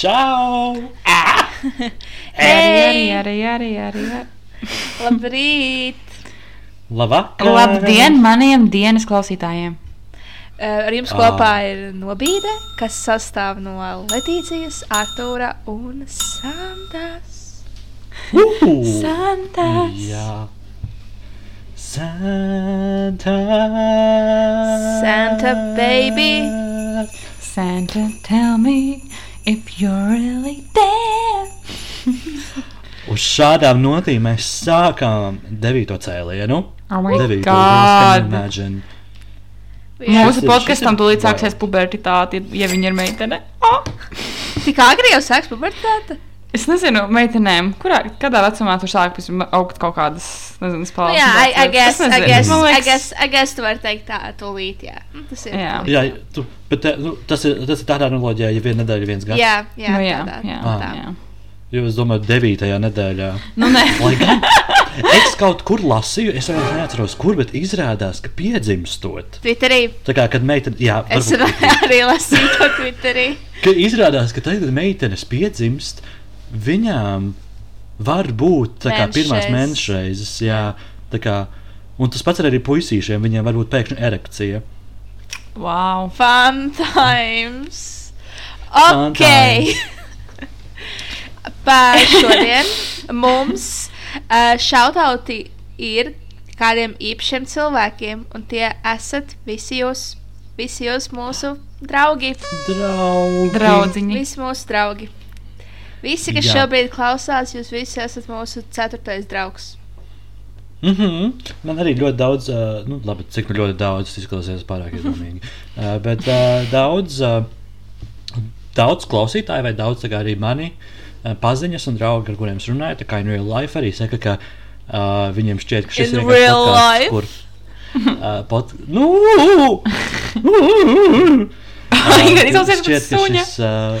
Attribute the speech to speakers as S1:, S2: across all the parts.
S1: Čau!
S2: Arī, arī, arī, arī.
S3: Labrīt!
S1: Labvakar!
S2: Labdien maniem dienas klausītājiem!
S3: Uh, Ar jums kopā ir nobīde, kas sastāv no Letīcijas, Artūra un Santas.
S1: Uhu!
S2: Santas!
S1: Jā. Santa!
S3: Santa, baby.
S2: Santa, tell me if you're really there!
S1: Uz šādām notīm mēs sākām devīto cēlienu.
S2: Oh my
S1: Devīto
S2: God.
S1: imagine.
S2: Mūsu
S1: ir
S2: tūlīt sāksies pubertāte, ja viņa ir meitene. Oh!
S3: Tik agri jau sāks pubertāte?
S2: Es nezinu, meitenēm, kurā, kādā vecumā tur sāk augt kaut kādas, nezinu,
S3: Nu,
S2: spēles.
S3: jā, I, I guess, I guess,
S2: Man
S3: I
S2: liekas,
S3: guess, I guess tu vari teikt tā, tūlīt, jā. Nu, Tas ir.
S2: Jā.
S1: Jā, tu, bet te, nu, tas, ir, tas ir tādā analoģijā, ja viena nedēļa ir viens gads.
S3: Jā, jā,
S2: Nu, jā,
S3: tādā,
S2: jā,
S1: Ah.
S3: tā.
S2: jā.
S1: Jo es domāju, devītajā nedēļā.
S2: Nu, nē.
S1: Lai gan es kaut kur lasīju, es vairs neatceros, kur, bet izrādās, ka piedzimstot.
S3: Twitterī.
S1: Tā kā, kad meitene, jā,
S3: Es
S1: varbūt,
S3: arī lasīju to Twitterī.
S1: ka izrādās, ka tad, kad meitenes piedzimst, viņām var būt kā pirmās
S3: Mēnešreizes.
S1: mēnešreizes, jā, tā kā, un tas pats arī puisīšiem, viņiem var būt pēkšņi erekcija.
S2: Wow.
S3: Fun times.
S1: Fun
S3: Ok. Par šodien mums uh, šautauti ir kādiem īpašiem cilvēkiem, un tie esat visi jūs, visi jūs mūsu draugi.
S1: Draugi.
S2: Draudziņi.
S3: Visi mūsu draugi. Visi, kas
S1: Jā.
S3: šobrīd klausās, jūs visi esat mūsu ceturtais draugs.
S1: Mm -hmm. Man arī ļoti daudz, uh, nu, labi, cik nu ļoti daudz, tas izklausās pārāk iedomīgi. Uh, bet uh, daudz, uh, daudz klausītāju, vai daudz arī mani uh, paziņas un draugi, ar kuriem es runāju, tā kā in real life arī saka, ka uh, viņiem šķiet, ka šis
S3: In
S1: ir
S3: real
S1: podcasts,
S3: life?
S1: Kur, uh, pod, nu,
S2: Viņa izklausās
S1: šķiet,
S2: pēc
S1: ka
S2: suņa.
S1: šis, uh,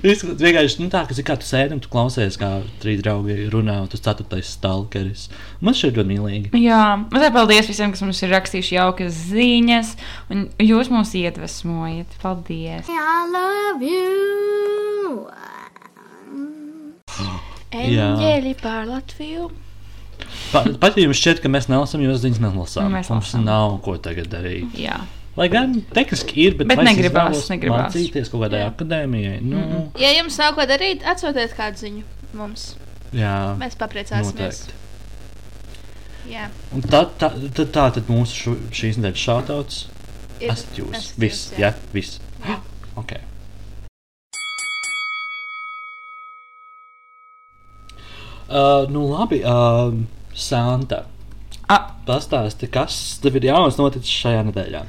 S1: izskatās vienkārši nu, tā, ka, kā tu sēdi un tu klausies, kā trīs draugi runā, un tas ceturtais stalkeris. Man šķiet ļoti mīlīgi.
S2: Jā, mazliet paldies visiem, kas mums ir rakstījuši jaukas ziņas, un jūs mūs iedvesmojat. Paldies!
S4: I love you.
S1: Jā.
S3: Eņģeļi pār Latviju.
S1: Pa, pat ja jums šķiet, ka mēs nelasām, jūs ziņas nelasām.
S2: Mēs
S1: Mums
S2: lasām.
S1: nav ko tagad darīt.
S2: Jā,
S1: Lai gan tehniski ir, bet,
S2: Bet negribās, negribās.
S1: Mācīties kaut kādai akadēmijai. Nu, mm -mm.
S3: Ja jums nav ko darīt, atsūtiet kādu ziņu mums.
S1: Jā,
S3: Mēs papriecāsimies. Jā,
S1: Un tā, tā, tā, tā tad mūsu šo, šīs nedēļas šautauts. Esat jūs.
S3: esat
S1: Viss,
S3: jūs,
S1: jā, viss.
S3: Jā.
S1: Ok. Uh, nu labi, uh, Santa.
S2: A,
S1: Pastāsti, kas tev ir jauns noticis šajā nedēļā?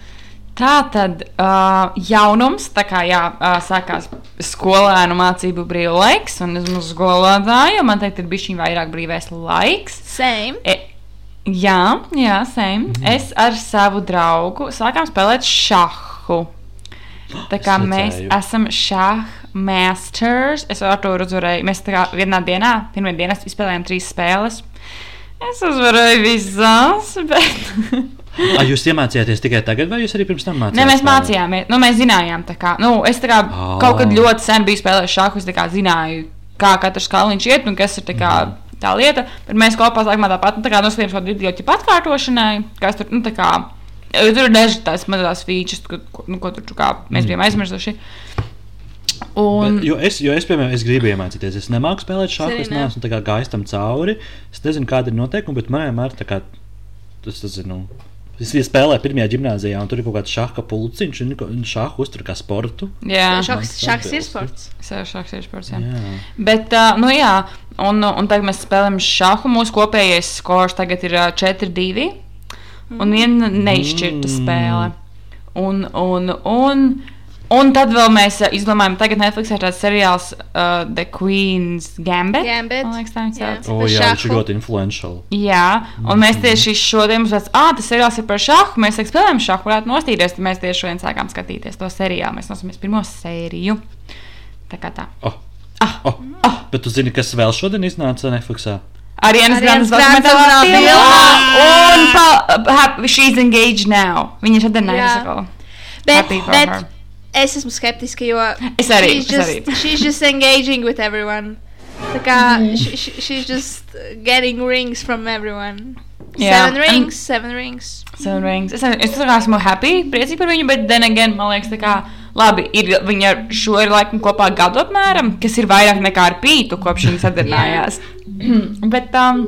S2: Tā tad uh, jaunums, tā kā jā, uh, sākās skolēnu mācību brīvā laiks, un es esmu skolotāja, man teikt, ir bijis šī vairāk brīvais laiks.
S3: Same.
S2: E, jā, jā, same. Mm. Es ar savu draugu sākām spēlēt šahu. Tā kā
S1: Es
S2: mēs esam šāda masters. Es ar to uzvarēju. Mēs kā vienā dienā, pirmā dienā spēlējām trīs spēles. Es uzvarēju visās, bet.
S1: A, jūs iemācījāties tikai tagad, vai jūs arī pirms tam mācījāties?
S2: Nē, mēs mācījāmies, nu, mēs zinājām, kā, nu, es kā
S1: Ā.
S2: kaut kad ļoti sen biju spēlējis tā kā zināju, kā katrs kalniņš iet un kas ir tā, kā,
S1: Mhm.
S2: tā lieta. Bet mēs kopā sākumā tāpat, nu, tā noskatījāmies kaut kādu video ķipa atkārtošanai, kas tur, nu, tā kā, jo tur ir daži tās mazās features, ko, nu, ko tur, kā, mēs bijām aizmirsuši. Un,
S1: Bet, jo, es, jo es, piemēram, es gribu iemācīties. Es nemāku spēlēt šādu,
S3: arī
S1: es
S3: ne.
S1: neesmu gājis tam cauri. Es nezinu, kāda ir noteikuma, bet man vienmēr tā kā tas, tas ir. Nu, Es biju spēlējis pirmajā gimnājā, un tur ir kaut kāds šāda pulciņš, un šāda uztur kā sportu.
S2: jā,
S3: šaks ir sports.
S2: šāds ir sports, jā.
S1: Jā.
S2: Bet, uh, nu jā, un, un tagad mēs spēlējam šādu. Mūsu kopējais skors tagad ir uh, 4-2. Un viena neizšķirta
S1: Mm.
S2: spēle. Un, un, un, un tad vēl mēs izdomājām, tagad Netflixā ir tāds seriāls uh, The Queen's Gambit.
S3: Gambit.
S2: Man liekas, tā viņš
S3: Jā.
S2: sauc.
S1: O,
S3: Par
S1: jā, viņš ir
S3: šahu.
S1: ļoti influential.
S2: Jā, un mēs tieši šodien mums tāds, ah, tas seriāls ir par šāhu. Mēs spēlējam šāhu, varētu nostīties. Tad mēs tieši šodien sākām skatīties to seriālu. Mēs nosaucamies pirmo sēriju. Tā kā tā.
S1: Oh. Oh. Oh. Bet tu zini, kas vēl šodien iznāca Netflixā?
S3: Arianas
S2: Grandes
S3: Grandes
S2: dokumentālā filmā. Un pa, ha, she's engaged now. Viņa šodien
S3: Jā.
S2: neizsaka.
S3: Bet,
S2: Happy for
S3: bet
S2: her.
S3: Es esmu skeptiska, jo
S2: Es arī,
S3: she's
S2: es
S3: just,
S2: arī.
S3: she's just engaging with everyone. Tā kā she, she, she's just getting rings from everyone.
S2: Jā,
S3: Seven
S2: and-
S3: rings, seven rings.
S2: Seven Rings. Es, es kā esmu happy, priecīgi par viņu, bet then again, man liekas, tā kā labi, ir viņa ar šo ir laikam kopā gadu apmēram, kas ir vairāk nekā ar pītu, kopš viņa sadarbojas. bet um,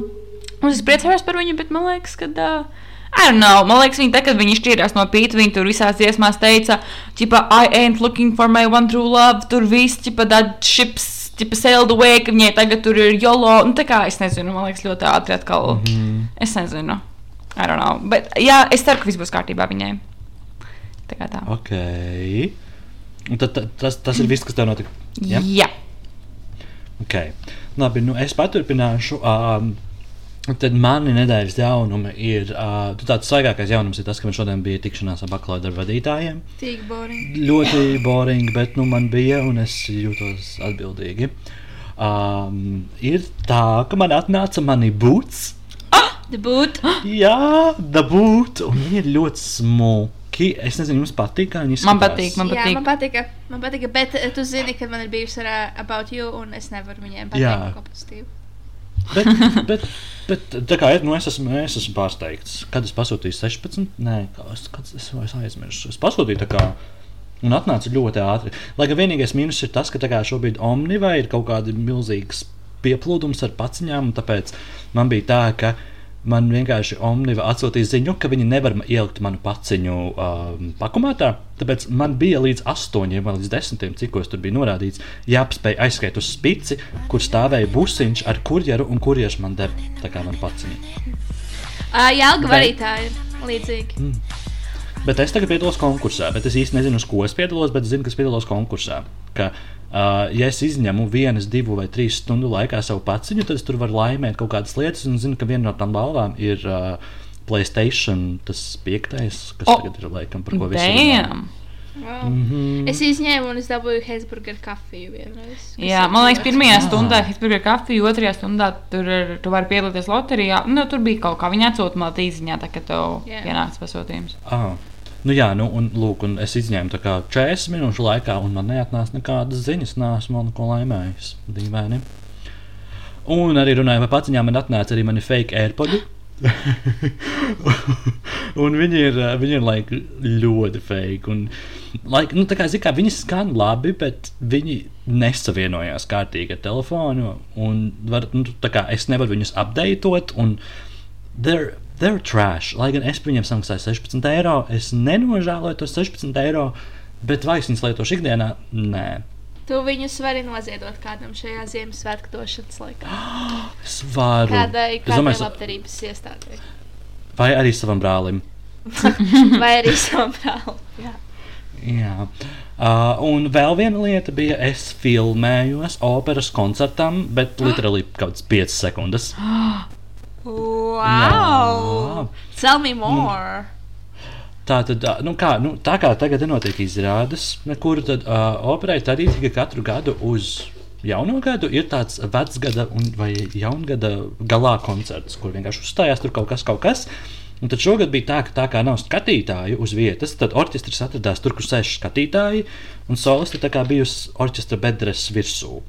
S2: es priecājos par viņu, bet man liekas, ka. Uh, know. Man liekas, viņa, tā, kad viņi šķīrās no pīta, viņa tur visās dziesmās teica, ka I ain't looking for my one true love. Tur viss, tipa, that ships, tipa, sailed away, ka viņai tagad tur ir jolo. Un tā kā es nezinu, man liekas, ļoti ātri atkal. Mm -hmm. Es nezinu. I don't know. Bet, jā, es ceru, ka viss būs kārtībā viņai. Tā kā tā.
S1: Ok. Un tad, tad, tas, tas ir viss, kas tev notika. Ja?
S2: Jā.
S1: Okay. Labi, nu es paturpināšu. Um, tad mani nedēļas jaunumi ir. Uh, tu tāds svaigākais jaunums ir tas, ka man šodien bija tikšanās ar bakalaura darba vadītājiem.
S3: Tik boring.
S1: Ļoti boring, bet nu, man bija un es jūtos atbildīgi. Um, ir tā, ka man atnāca mani būts.
S3: Debut.
S1: Jā, dabūt, un viņi ir ļoti smuki. Es nezinu, jums patīk, kā viņi.
S2: Man patīk, man
S3: Jā,
S2: patīk.
S3: man patika. Man patika, bet eh, tu zini, ka man ir bijusi ar uh, About You, un es nevaru viņiem
S1: Jā.
S3: pateikt ko pozitīvu.
S1: Bet, bet, bet tā kā nu es esmu, es esmu pārsteigts. Kad es pasūtīju 16, nē, es, es vairs aizmirsu. Es pasūtīju tā kā. Un atnāca ļoti ātri. Lai gan vienīgais mīnus ir tas, ka tā kā šobrīd Omnivā ir kaut kāda milzīga pieplūdums ar paciņām. un Tāpēc man bija tā, ka man vienkārši Omniva atsūtīja ziņu, ka viņi nevar ielikt manu paciņu um, pakumātā. Tāpēc man bija līdz 8 vai līdz 10, cik tur bija norādīts, jāpaspēj aizskriet uz spici, kur stāvēja busiņš ar kurjeru, un kurjeris man deva tā kā man paciņu.
S3: Uh, jā, Alga arī tā ir līdzīga.
S1: Bet es tagad piedalos konkursā, bet es īsti nezinu, uz ko es piedalos, bet es zinu, ka es piedalos konkursā. Ka, uh, ja es izņemu vienas, divu vai trīs stundu laikā savu paciņu, tad es tur varu laimēt kaut kādas lietas, un zinu, ka viena no tām balvām ir uh, Playstation, tas piektais, kas oh, tagad ir laikam par ko visi runā.
S2: Damn.
S3: Wow.
S1: Mhm.
S3: Mm. Es izņēmu un es dabūju Hesburgeru kafiju vienreiz.
S2: Jā, man liekas, pirmajā
S1: Ah.
S2: stundā Hitsburgera kafija, otrajā stundā tur ir, tu vari piedalīties loterijā. Nu, tur bija kaut kā, viņi atsūta man tīziņā, tā kā tev
S3: Jā.
S2: pienāks pasūtījums.
S1: Ah. Nu jā, nu, un, lūk, un es izņēmu tā kā 40 minūšu laikā, un man neatnāca nekādas ziņas, nesmu vēl neko laimējis. Dīvaini. Un arī runājot par paciņām, man atnāca arī mani fake airpodi. un viņi ir, viņi ir like, ļoti fake. Un, like, nu, kā, kā, viņi skan labi, bet viņi nesavienojās kārtīgi ar telefonu. Un, var, nu, kā, es nevaru viņus apdeitot. un They're, they're trash. Lai gan es par viņiem samaksāju 16 eiro, es nenožēloju tos 16 eiro, bet vai es viņus lietošu ikdienā? Nē.
S3: Tu viņus vari noziedot kādam šajā Ziemassvētku došanas laikā.
S1: Es varu.
S3: Kādai,
S1: es
S3: kādai
S1: domāju, sa-
S3: labdarības iestādē.
S1: vai arī savam brālim.
S3: Vai arī savam brālim. Jā.
S1: Jā. Uh, un vēl viena lieta bija, es filmējos operas koncertam, bet literāli kaut kādas 5 sekundes.
S3: Wow! Tell me more!
S1: Tā tad, nu kā, nu, tā kā tagad nenotiek izrādes, kur tad uh, operai tradīcija, ka katru gadu uz jauno gadu ir tāds vecgada un- vai jaungada galā koncerts, kur vienkārši uzstājās tur kaut kas, kaut kas. Un tad šogad bija tā, ka tā kā nav skatītāju uz vietas, tad orķestris atradās tur, kur sēž skatītāji, un solisti tā kā bijusi orķestra bedres virsū.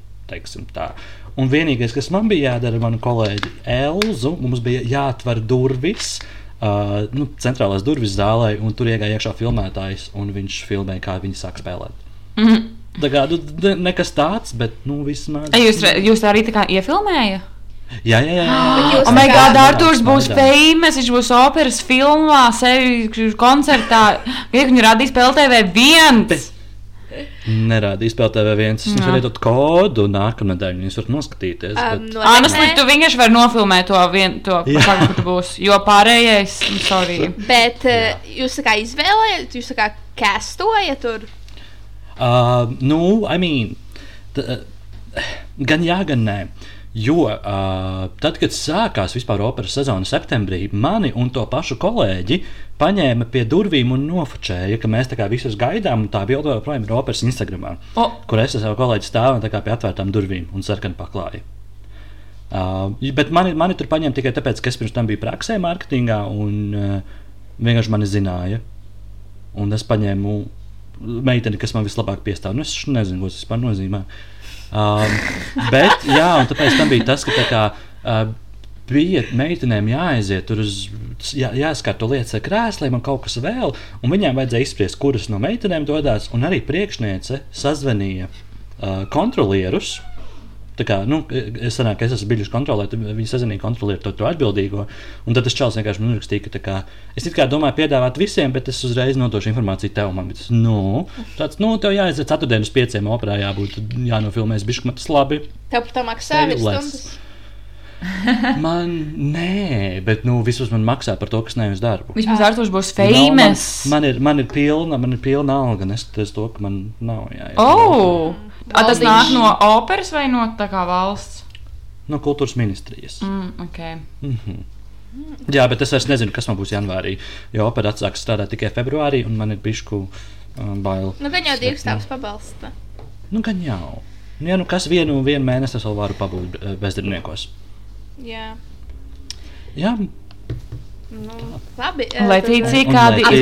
S1: Un vienīgais, kas man bija jādara, manu kolēģi Elzu, mums bija jāatver durvis. Uh, nu, centrālās durvis zālē, un tur iegāja iekšā filmētājs, un viņš filmēja, kā viņi sāk spēlēt.
S2: Mhm.
S1: Tā kā nu, ne- nekas tāds, bet nu, vismaz.
S2: Jūs, jūs arī tā kā iefilmējāt?
S1: Jā, jā, jā.
S3: Bet jūs
S2: Oh, my God, Arthurs būs famous, viņš būs operas filmā, sevi koncertā. Kā viņu radīs PLTV viens?
S1: Nerādīs PLTV viens. Es
S2: Jā.
S1: varu iedot kodu nākamnedēļ, un jūs varat noskatīties.
S3: Um,
S1: bet...
S2: Honestly, tu vienkārši vari nofilmēt to vienu, to ka tu būsi. Jo pārējais, nu, sorry.
S3: Bet uh, jūs kā izvēlējat, jūs tā kā kastojat tur.
S1: Uh, nu, I mean, t, uh, gan jā, gan nē. Jo uh, tad, kad sākās vispār operas sezona septembrī, mani un to pašu kolēģi paņēma pie durvīm un nofočēja, ka mēs tā kā visus gaidām, un tā bilde joprojām ir operas Instagram,
S2: O,
S1: kur es ar savu kolēģi stāvu tā kā pie atvērtām durvīm un sarkanu paklāju. Uh, bet mani, mani tur paņēma tikai tāpēc, ka es pirms tam biju praksē, mārketingā, un uh, vienkārši mani zināja. Un es paņēmu meiteni, kas man vislabāk piestāv. Nu, es nezinu, ko tas vispār nozīmē. Um, bet, jā, un tāpēc tam bija tas, ka tā kā. Uh, bija meitenēm jāaiziet tur uz, jā, jāskat lietas ar krēsliem un kaut kas vēl, un viņām vajadzēja izspriest, kuras no meitenēm dodas, un arī priekšniece sazvanīja uh, kontrolierus. Tā kā, nu, es sanāku, ka es esmu bijis kontrolē, tad viņi sazināja kontrolieru to, to atbildīgo. Un tad tas čels vienkārši man uzrakstīja, ka kā, es kā domāju piedāvāt visiem, bet es uzreiz nodošu informāciju tev. Man tas, nu, tāds, nu, tev jāaiziet ceturtdien uz pieciem operā, jābūt, jānofilmēs bišķi, man tas labi.
S3: Tev par to maksā stundas.
S1: Man, nē, bet, nu, vismaz man maksā par to, kas ne uz darbu.
S2: Vismaz Arthurs būs
S1: Nav, man,
S2: famous.
S1: man, ir, man ir pilna, man ir pilna alga, neskatoties to, ka man nav jāiet.
S2: Oh! A, tas nāk no operas vai no tā kā valsts?
S1: No kultūras ministrijas.
S2: Mm, okay.
S1: Mhm. Jā, bet es vairs nezinu, kas man būs janvārī. Jo opera atsāks strādāt tikai februārī, un man ir bišku um, bail.
S3: Nu, gan jau divas stāvus pabalsta.
S1: Nu, gan jau. Nu, ja nu kas vienu, vienu mēnesi es vēl varu pabūt eh, bezdarbniekos.
S3: Jā.
S1: Jā,
S3: Nu, labi.
S2: Lai
S3: eh,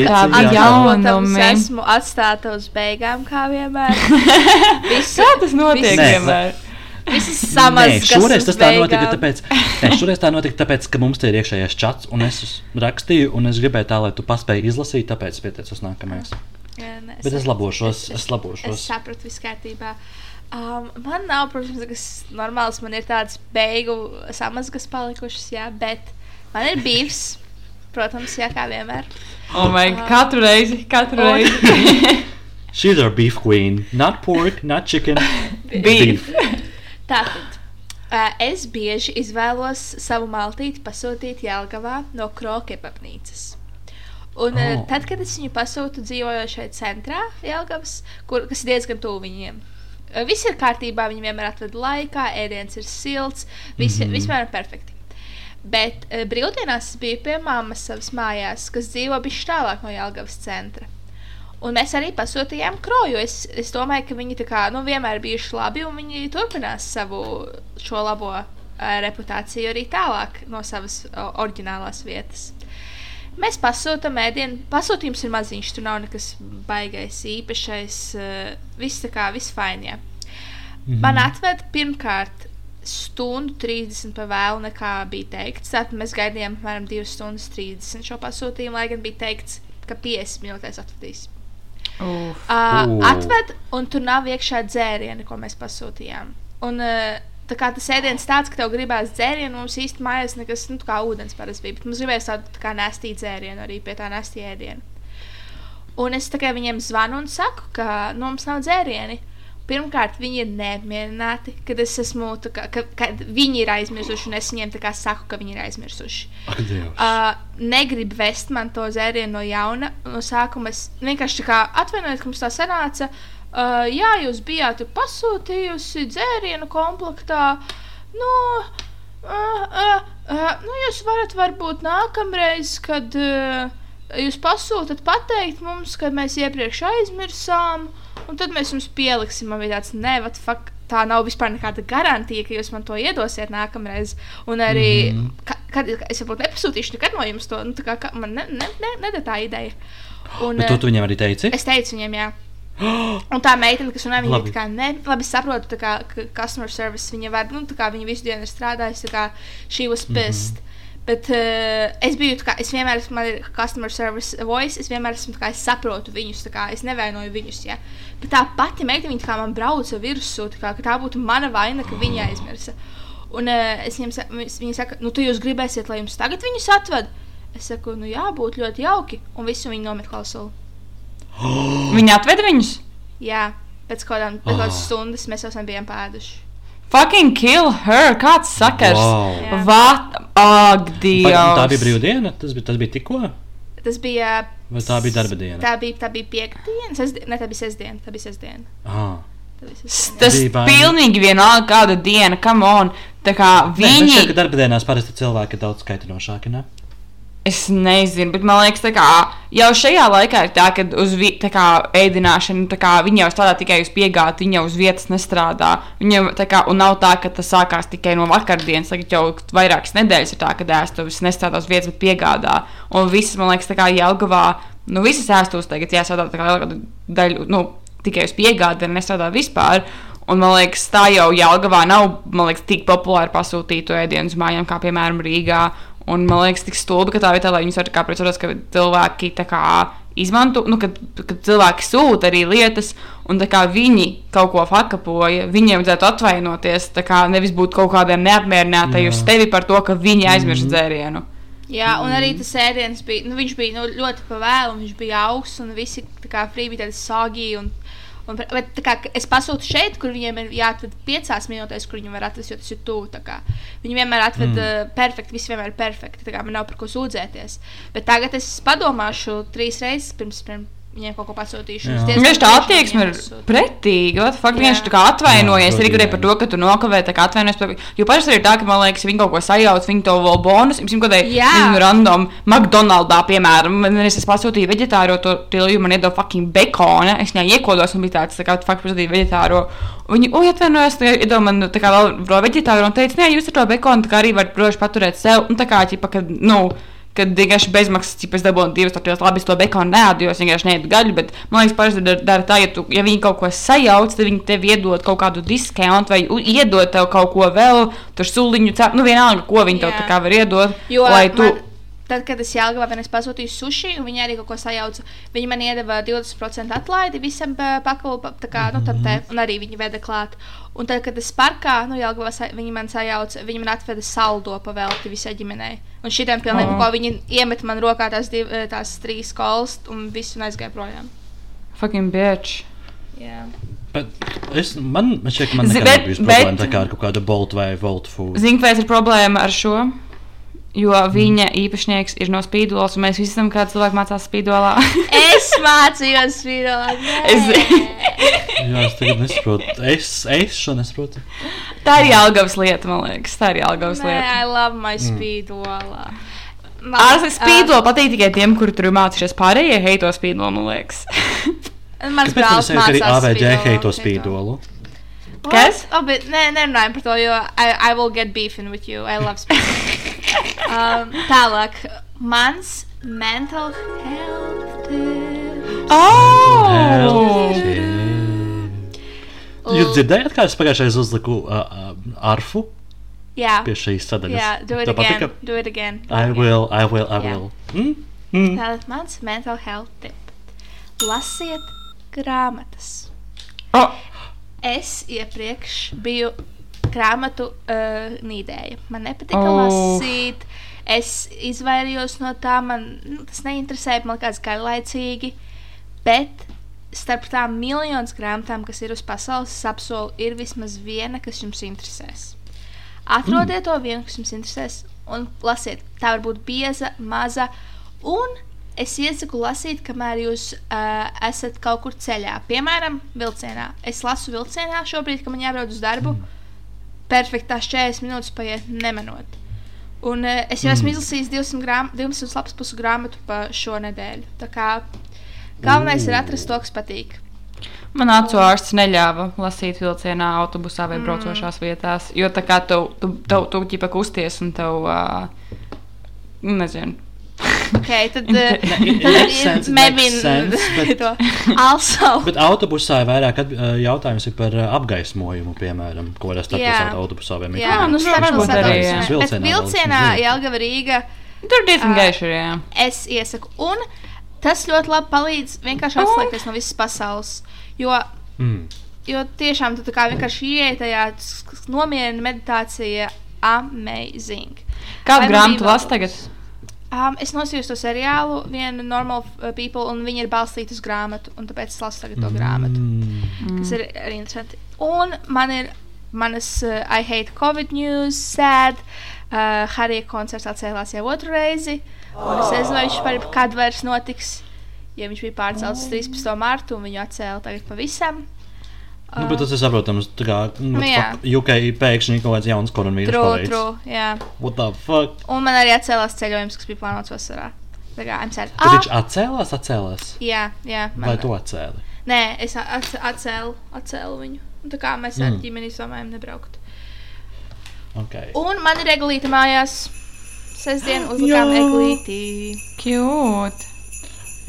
S1: Un
S2: kādi ir jaunumi.
S3: esmu atstāta uz beigām, kā vienmēr. Visu,
S2: Kā tas notiek
S1: Nē,
S2: vienmēr?
S3: visas
S1: Nē,
S3: samazgas
S1: šoreiz tas tā notika, tāpēc, nē, šoreiz tā notika tāpēc, ka mums te ir iekšējais čats, un es rakstīju, un es gribēju tā, lai tu paspēji izlasīt, tāpēc pieteicos nākamais.
S3: Jā, nē,
S1: Bet es labošos, es
S3: Es
S1: labošos.
S3: sapratu, viss kārtībā. Um, man nav, protams, kas normāls. Man ir tādas beigu samazgas palikušas, jā, bet man ir bijis. Protams, jā, kā vienmēr.
S2: Oh, my, God, katru reizi, katru
S3: Un-
S2: reizi.
S1: She's our beef queen. Not pork, not chicken.
S2: Beef.
S3: Tātad. Uh, es bieži izvēlos savu maltīti pasūtīt Jālgavā no Krokepapnīcas. Un oh.
S1: Oh.
S3: tad, kad es viņu pasūtu dzīvoju šeit centrā, Jālgavas, kur, kas ir diezgan tuvu viņiem. Viss ir kārtībā, viņi vienmēr atved laikā, ēdiens ir silts, viss mm. -hmm. vispār ir perfekti. Bet uh, brīvdienās es biju pie mammas savas mājās, kas dzīvo bišķi tālāk no Jālgavas centra. Un mēs arī pasūtījām kroju. Es, es domāju, ka viņi kā, nu, vienmēr bijuši labi un viņi turpinās savu šo labo uh, reputāciju arī tālāk no savas uh, oriģinālās vietas. Mēs pasūtām ēdienu. Pasūtījums ir maziņš, tur nav nekas baigais, īpašais. Uh, viss tā kā viss fainie.
S1: Mhm.
S3: Man atved pirmkārt stundu 30 par vēlu nekā bija teikts. Tātad mēs gaidījām apmēram 2 stundas 30 šo pasūtījumu, lai gan bija teikts, ka 50 minūtēs atvedīs. Uh,
S1: Ū.
S3: atved, un tur nav iekšā dzērieni, ko mēs pasūtījām. Un, uh, tā kā tas ēdiens tāds, ka tev gribās dzērienu, mums īstenībā mājās nekas, nu, kā ūdens parasti bija. Bet mums gribējās tādu tā kā nestīgu dzērienu, arī pie tā nestīga ēdiena. Un es tikai viņiem zvanu un saku, ka nu, mums nav dzērieni. Pirmkārt, viņi ir neapmierināti, kad es esmu, kā, ka, kad viņi ir aizmirsuši, un es viņiem tā kā saku, ka viņi ir aizmirsuši.
S1: Ak, Dievs.
S3: Uh, negribu vest man to zērienu no jauna. No sākuma es vienkārši tā kā atvainojos, ka mums tā sanāca. Uh, jā, jūs bijāt pasūtījusi dzērienu komplektā. Nu, uh, uh, uh, nu jūs varat varbūt nākamreiz, kad uh, jūs pasūtat, pateikt mums, ka mēs iepriekš aizmirsām. Un tad mēs jums pieliksim, man bija tāds, ne, vat, fuck, tā nav vispār nekāda garantija, ka jūs man to iedosiet nākamreiz. Un arī, mm. -hmm. ka, kad es varbūt nepasūtīšu nekad no jums to, nu, tā kā ka man ne, ne, ne, nedara tā ideja. Un,
S1: Bet to tu viņam arī teici?
S3: Es teicu viņiem, jā. Un tā meitene, kas runāja, viņa tā kā ne, labi saprot, tā kā ka customer service viņa var, nu, tā kā viņa visu dienu ir strādājusi, tā kā she was pissed. Mm -hmm. Bet uh, es biju, tā kā, es vienmēr esmu, man ir customer service voice, es vienmēr esmu, tā kā, es saprotu viņus, tā kā, es nevainoju viņus, jā. Bet tā pati meitene, viņa kā man brauca virsū, tā kā, ka tā būtu mana vaina, ka viņa aizmirsa. Un uh, es viņiem saku, viņi saka, nu, tu jūs gribēsiet, lai jums tagad viņus atved? Es saku, nu jā, būtu ļoti jauki, un visu viņi nomet klausuli.
S2: Viņi atveda viņus.
S3: Jā, pēc kādām pēc kādas stundas mēs jau bijām pēduši.
S2: Fucking kill her! Kāds sakars?
S1: Wow.
S2: Vat, ak, Dievs!
S1: Tā bija brīvdiena, tas bija, tas bija tikko.
S3: Tas bija.
S1: Vai tā bija darba diena?
S3: Tā bija, tā bija piekdiena, sestdiena, ne tā bija sestdiena. Tā bija sestdiena.
S1: Ah.
S2: Tas
S1: bail.
S2: pilnīgi vienalga kāda diena, come on. Tā kā
S1: Nē,
S2: viņi.
S1: šķiet, ka darba dienās parasti cilvēki ir daudz kaitinošāki. Ne?
S2: Es nezinu, bet man liekas, ka jau šajā laikā ir tā, ka uz tā kā, ēdināšana, tā kā, jau strādā tikai uz piegādi, viņi jau uz vietas nestrādā. Viņam, tā kā, nav tā, ka tas sākās tikai no vakardienas, tagad jau vairākas nedēļas ir tā, ka ēstuvis nestrādā uz vietas, bet piegādā. Un viss, man liekas, tā kā Jelgavā nu, visas ēstos tagad jāsādā tā kā lielākā daļa, nu, tikai uz piegādi, nestrādā vispār. Un, man liekas, tā jau Jālgavā nav liekas, tik populāra pasūtīt to ēdienu uz mājām, kā piemēram Rīgā. Un man liekas, tik stulbi, ka tā vietā, lai viņus varētu priecāties, ka cilvēki izmanto, nu, kad, kad cilvēki sūta arī lietas, un tā kā viņi kaut ko fakapoja, viņiem vajadzētu atvainoties, tā kā nevis būt kaut kādiem neapmierinātiem uz tevi par to, ka viņi aizmirst dzērienu.
S3: Jā, un arī tas ēdiens bija, nu, viņš bija nu, ļoti pavēlu, viņš bija augsts, un visi kā frī bija tādi sāģīgi. Un, un, bet, kā, es pasūtu šeit, kur viņiem ir jāatved piecās minūtēs, kur viņi var atvest, jo tas ir tuvu. Viņi vienmēr atved mm. uh, perfekti, viss vienmēr ir perfekti. Man nav par ko sūdzēties. Bet tagad es padomāšu trīs reizes pirms. pirms Viņiem kaut ko pasūtīšu.
S2: Viņš tā attieksme ir pretīga. Faktiski viņš tā kā atvainojies
S1: Jā,
S2: arī par to, ka tu nokavēji, tā kā atvainojies. Par... Jo parasti arī ir tā, ka man liekas, viņi kaut ko sajauc, viņi to vēl bonus, jums kaut nezinu, random McDonaldā, piemēram. Man es esmu pasūtījis veģetāro to tilju, man iedod fucking bekona. Es viņai iekodos un bija tāds, tā kā faktiski pasūtīji veģetāro. Viņi, oi, atvainojos, iedod man tā kā vēl, veģetāro un teica, nē, jūs ar to bekonu tā kā arī varat droši paturēt sev. Un tā kā, ķipa, kad, nu, kad vienkārši bezmaksas, ja es dabūju divas tādas labi, es to bekonu neēdu, jo es vienkārši neēdu gaļu. Bet man liekas, parasti dara, dara tā, ja, tu, ja viņi kaut ko sajauc, tad viņi tev iedod kaut kādu diskontu vai iedod tev kaut ko vēl, tur suliņu, cep- nu vienalga, ko viņi tev tā kā var iedot.
S3: Jo
S2: lai tu.
S3: man, tad, kad es Jālgavā vienreiz pasūtīju sushi, un viņi arī kaut ko sajauca, viņi man iedeva 20% atlaidi visam pakalpojumam, tā kā, nu, tad te, un arī viņi veda klāt. Un tad, kad es parkā, nu, Jālgavā viņi man sajauca, viņi man atveda saldo pa velti visai ģimenei. Un šitiem pilnīgi,
S2: Oh.
S3: ko viņi iemet man rokā tās, div, tās trīs kolas, un visu un aizgāja projām.
S2: Fucking bitch.
S3: Jā.
S1: Bet es, man man šķiet, ka man
S2: bet-
S1: nav bijusi problēma ar kaut kādu Bolt vai Volt food.
S2: Zini, kāpēc ir problēma ar šo? Jo viņa īpašnieks ir no spīdolas, un mēs visi zinām, kā cilvēki mācās spīdolā.
S3: Es mācījos spīdolāt.
S2: Es-
S1: Jā, es tagad nesaprotu. Es, es šo nesaprotu.
S2: tā ir Jālgavas lieta, man liekas. Tā ir Jālgavas
S3: Nē,
S2: lieta.
S3: I love my spīdolā.
S2: Ar spīdolu patīk tikai tiem, kuri tur mācījušies pārējie heito spīdolu, man liekas.
S3: Mans brālis
S1: arī
S3: mācās
S1: AVG
S3: spīdolu,
S1: heito spīdolu?
S2: Kas?
S3: Oh, bet nē, nerunājam par to, jo I, I will get beefing with you. I love spīdolu. um, tālāk. Mans mental health tip.
S2: Oh!
S1: Jūs dzirdējāt, kā es pagājušajā uzliku uh, uh, arfu
S3: Jā.
S1: pie šīs sadaļas?
S3: Jā, do it
S1: Tev
S3: again.
S1: patika?
S3: Do it again.
S1: I will, I will, I
S3: Jā.
S1: will. Mm? Mm.
S3: Tātad mans mental health tip. Lasiet grāmatas.
S2: Oh!
S3: Es iepriekš biju grāmatu uh, nīdēja. Man nepatika
S2: Oh.
S3: lasīt. Es izvairījos no tā, man nu, tas neinteresēja, man liekas, garlaicīgi. Bet starp tām miljonus grāmatām, kas ir uz pasaules, es apsolu, ir vismaz viena, kas jums interesēs. Atrodiet mm. to vienu, kas jums interesēs, un lasiet. Tā var būt bieza, maza. Un es iesaku lasīt, kamēr jūs uh, esat kaut kur ceļā. Piemēram, vilcienā. Es lasu vilcienā šobrīd, kad man jābrauc uz darbu. Perfektās 40 minūtes paiet nemanot. Un uh, es jau esmu izlasījis 200, grām, 200 lapas pusu grāmatu pa šo nedēļu. Tā kā galvenais ir atrast to, kas patīk.
S2: Man acu ārsts neļāva lasīt vilcienā, autobusā vai braucošās vietās. Jo tā kā tu, tu, tu, tu ģipa kusties un tev, uh, nezinu.
S3: Okay, tad,
S1: sense, bet-
S3: to. Also,
S1: Bet autobusā ir vairāk atb- uh, jautājums ir par uh, apgaismojumu, piemēram, ko var starptautiskā autobusā vai
S3: jā,
S2: nu, starp
S3: starptautiskā autobusā. Bet
S1: Vilcienā.
S3: Jelgava Rīga
S2: Tur diezgan gaiši ir, jā.
S3: es iesaku. Un tas ļoti labi palīdz vienkārši atslēgties no visas pasaules. Jo,
S1: Mm.
S3: jo tiešām tu kā vienkārši ienāc tajā nomierina meditācija. Amazing.
S2: Kādu grāmatu lasu tagad?
S3: Um, es nosījos to seriālu, viena normal uh, people, un viņi ir balstīti uz grāmatu. un Tāpēc es lasu tagad to grāmatu.
S1: Mm.
S3: kas ir arī interesanti. Un man ir manas uh, I hate Covid news, sad. Uh, Harija koncerts atcēlās jau otru reizi. Un es nezinu, vai viņš par kad vairs notiks. Ja viņš bija pārcelts uz 13. martu un viņu atcēla tagad pavisam.
S1: Nu, bet tas ir saprotams. Tā kā
S3: Nu,
S1: nu, UK pēkšņi kaut kāds jauns koronavīrus
S3: True,
S1: paveids.
S3: true, jā.
S1: What the fuck?
S3: Un man arī atcēlās ceļojums, kas bija plānots vasarā. Tā kā I'm sad.
S1: Tad viņš atcēlās, atcēlās.
S3: jā, jā.
S1: Vai tu atcēli?
S3: Nē, es atcēlu, atcēlu viņu. Un tā kā mēs ar
S1: Mm.
S3: ģimeni izdomājām nebraukt.
S1: Okay.
S3: Un man ir eglīte mājās. Sestdien uzlikām eglīti.
S2: Cute.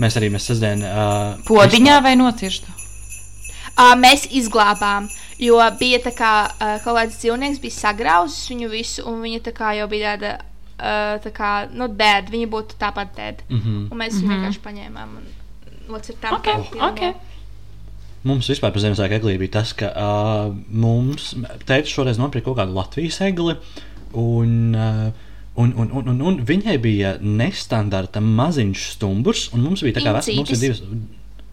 S1: Mēs arī mēs sestdien. Uh,
S2: Podiņā vai nocirstu?
S3: Uh, mēs izglābām, jo bija tā kā uh, kaut kāds dzīvnieks bija sagrauzis viņu visu, un viņa tā kā jau bija tāda, uh, tā kā, nu, dēd, viņa būtu tāpat dēd.
S1: Mm -hmm.
S3: Un mēs viņu vienkārši paņēmām un nocirtām.
S2: Ok,
S3: pilno.
S2: ok.
S1: Mums vispār par Ziemassvētku eglī bija tas, ka uh, mums teica šoreiz nopirka kaut kādu Latvijas egli. Un, uh, Un, un, un, un, un viņai bija nestandarta maziņš stumbrs, un mums bija tā kā vec- mums ir divas.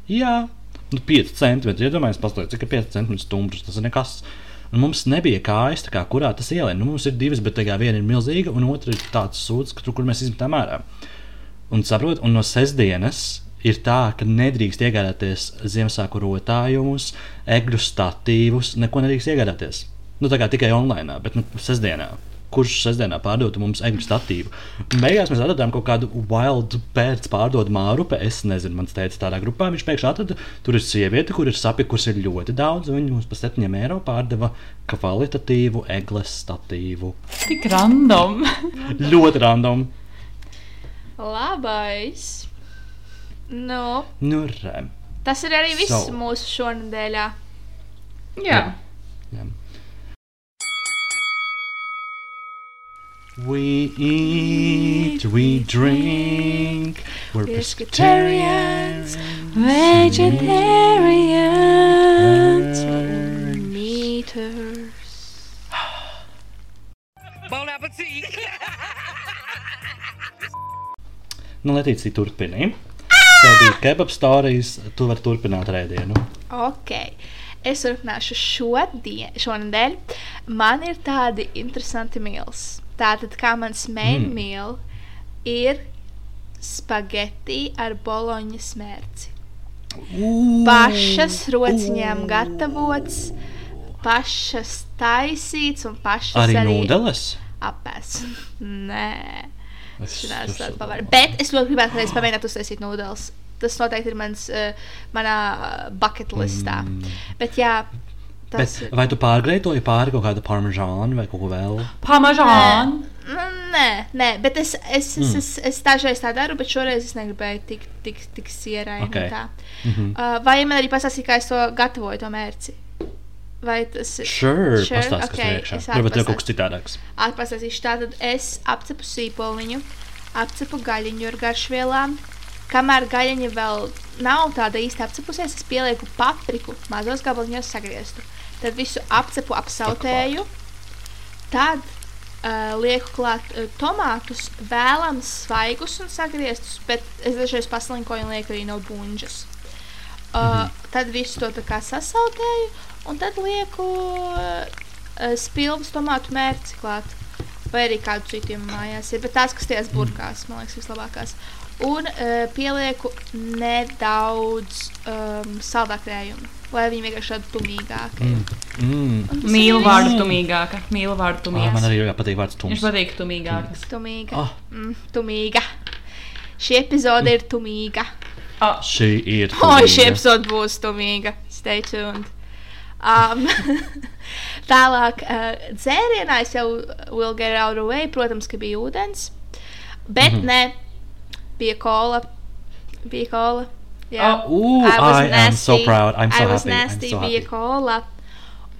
S1: Jā, nu, 5 centimetri. Iedomājieties, paskatieties, cik ir 5 centimetri stumbrs. Tas ir nekas. Un mums nebija kājas, kā, kurā tas ielien. Nu, mums ir divas, bet viena ir milzīga, un otra ir tāds sūds, ka tur, kur mēs izmetām ārā. Un saprot, un no sestdienas ir tā, ka nedrīkst iegādāties Ziemassvētku rotājumus, egļu statīvus, neko nedrīkst iegādāties. Nu, tā kā tikai online, bet nu, sestdienā. Kurš sestdienā pārdotu mums egļu statīvu? Beigās mēs atradām kaut kādu wild pēc pārdodu mārupi. Es nezinu, man teica, tādā grupā viņš pēkšņi atrada. Tur ir sieviete, kur ir sapikusi ir ļoti daudz, un viņi mums par 7 eiro pārdeva kvalitatīvu egles statīvu.
S2: Tik random.
S1: ļoti random.
S3: Labais. Nu,
S1: Nu, re.
S3: tas ir arī viss
S1: So.
S3: mūsu šonadēļā.
S2: Jā.
S1: Jā. We eat, we drink, we're pescatarians.
S2: Vegetarians.
S3: Meters.
S1: Nu, Letīcija, turpini. Tev bija kebab stāstījis, tu vari turpināt rēdienu.
S3: Ok. Es turpināšu šodien, šonadēļ. Man ir tādi interesanti mīls. Tātad, kā mans main
S1: Mm.
S3: meal ir spaghetti ar boloņas mērci. Pašas rociņām gatavots, pašas taisīts un pašas
S1: Arī
S3: arī,
S1: nūdeles.
S3: apēsts. Nē,
S1: Es
S3: pavar. Bet es ļoti gribētu reiz pamēģināt uztaisīt nūdeles. Tas noteikti ir mans, uh, manā uh, bucket listā.
S1: Mm.
S3: Bet jā, tas
S1: Bet,
S3: ir.
S1: vai tu pārgreitoji pāri kaut kādu parmežānu vai kaut ko vēl?
S2: Pamažān.
S3: Nu, Nē, nē, bet es, es, es,
S1: Mm.
S3: es, es dažreiz tā daru, bet šoreiz es negribēju tik, tik, tik sierai.
S1: Ok.
S3: Okay.
S1: Mhm.
S3: Uh, vai man arī pastāstīja, kā es to gatavoju, to mērci? Vai tas ir?
S1: Sure,
S3: Sure,
S1: pastāsti, kas
S3: ok,
S1: priekšā.
S3: es
S1: Varbūt
S3: atpastāst-
S1: kaut kas citādāks.
S3: Atpastāstīšu. Tātad es apcepu sīpoliņu, apcepu gaļiņu ar garšvielām. Kamēr gaļiņa vēl nav tāda īsti apcepusies, es pielieku papriku mazos gabaliņos sagrieztu. Tad visu apcepu, apsautēju. Tad uh, lieku klāt uh, tomātus, vēlams, svaigus un sagrieztus, bet es dažreiz paslinkoju un lieku arī no buļģas. Uh, tad visu to tā kā sasautēju, un tad lieku uh, spilvas tomātu mērci klāt. Vai arī kādu citu mājās ir, bet tās, kas tajās burkās, man liekas, vislabākās. Un uh, pielieku nedaudz um, saldākrējumu, lai viņi vienkārši tādu tumīgāku.
S1: Mm. Mm.
S2: Mīlu vārdu
S1: Mm.
S2: tumīgāka. Mīlu vārdu
S1: Ah, man
S2: tumīgāka.
S1: arī ļoti patīk vārds
S2: Viņš
S1: tums.
S2: patīk tumīgāks.
S3: Tumīga.
S1: Ah.
S3: Mm, tumīga. Šī epizode ir tumīga.
S2: Oh,
S1: Šī ir.
S3: Oi, šī
S1: tumīga.
S3: epizode būs tumīga. Stay tuned. Um, tālāk, uh, dzērienā es jau will get out of the way, protams, ka bija ūdens. Bet mm -hmm. ne, bija kola. Bija kola. Jā.
S2: Oh,
S1: Ooh,
S3: I was
S1: I am so proud. I'm so
S3: I was
S1: happy. I'm
S3: nasty,
S1: so
S3: bija
S1: happy.
S3: kola.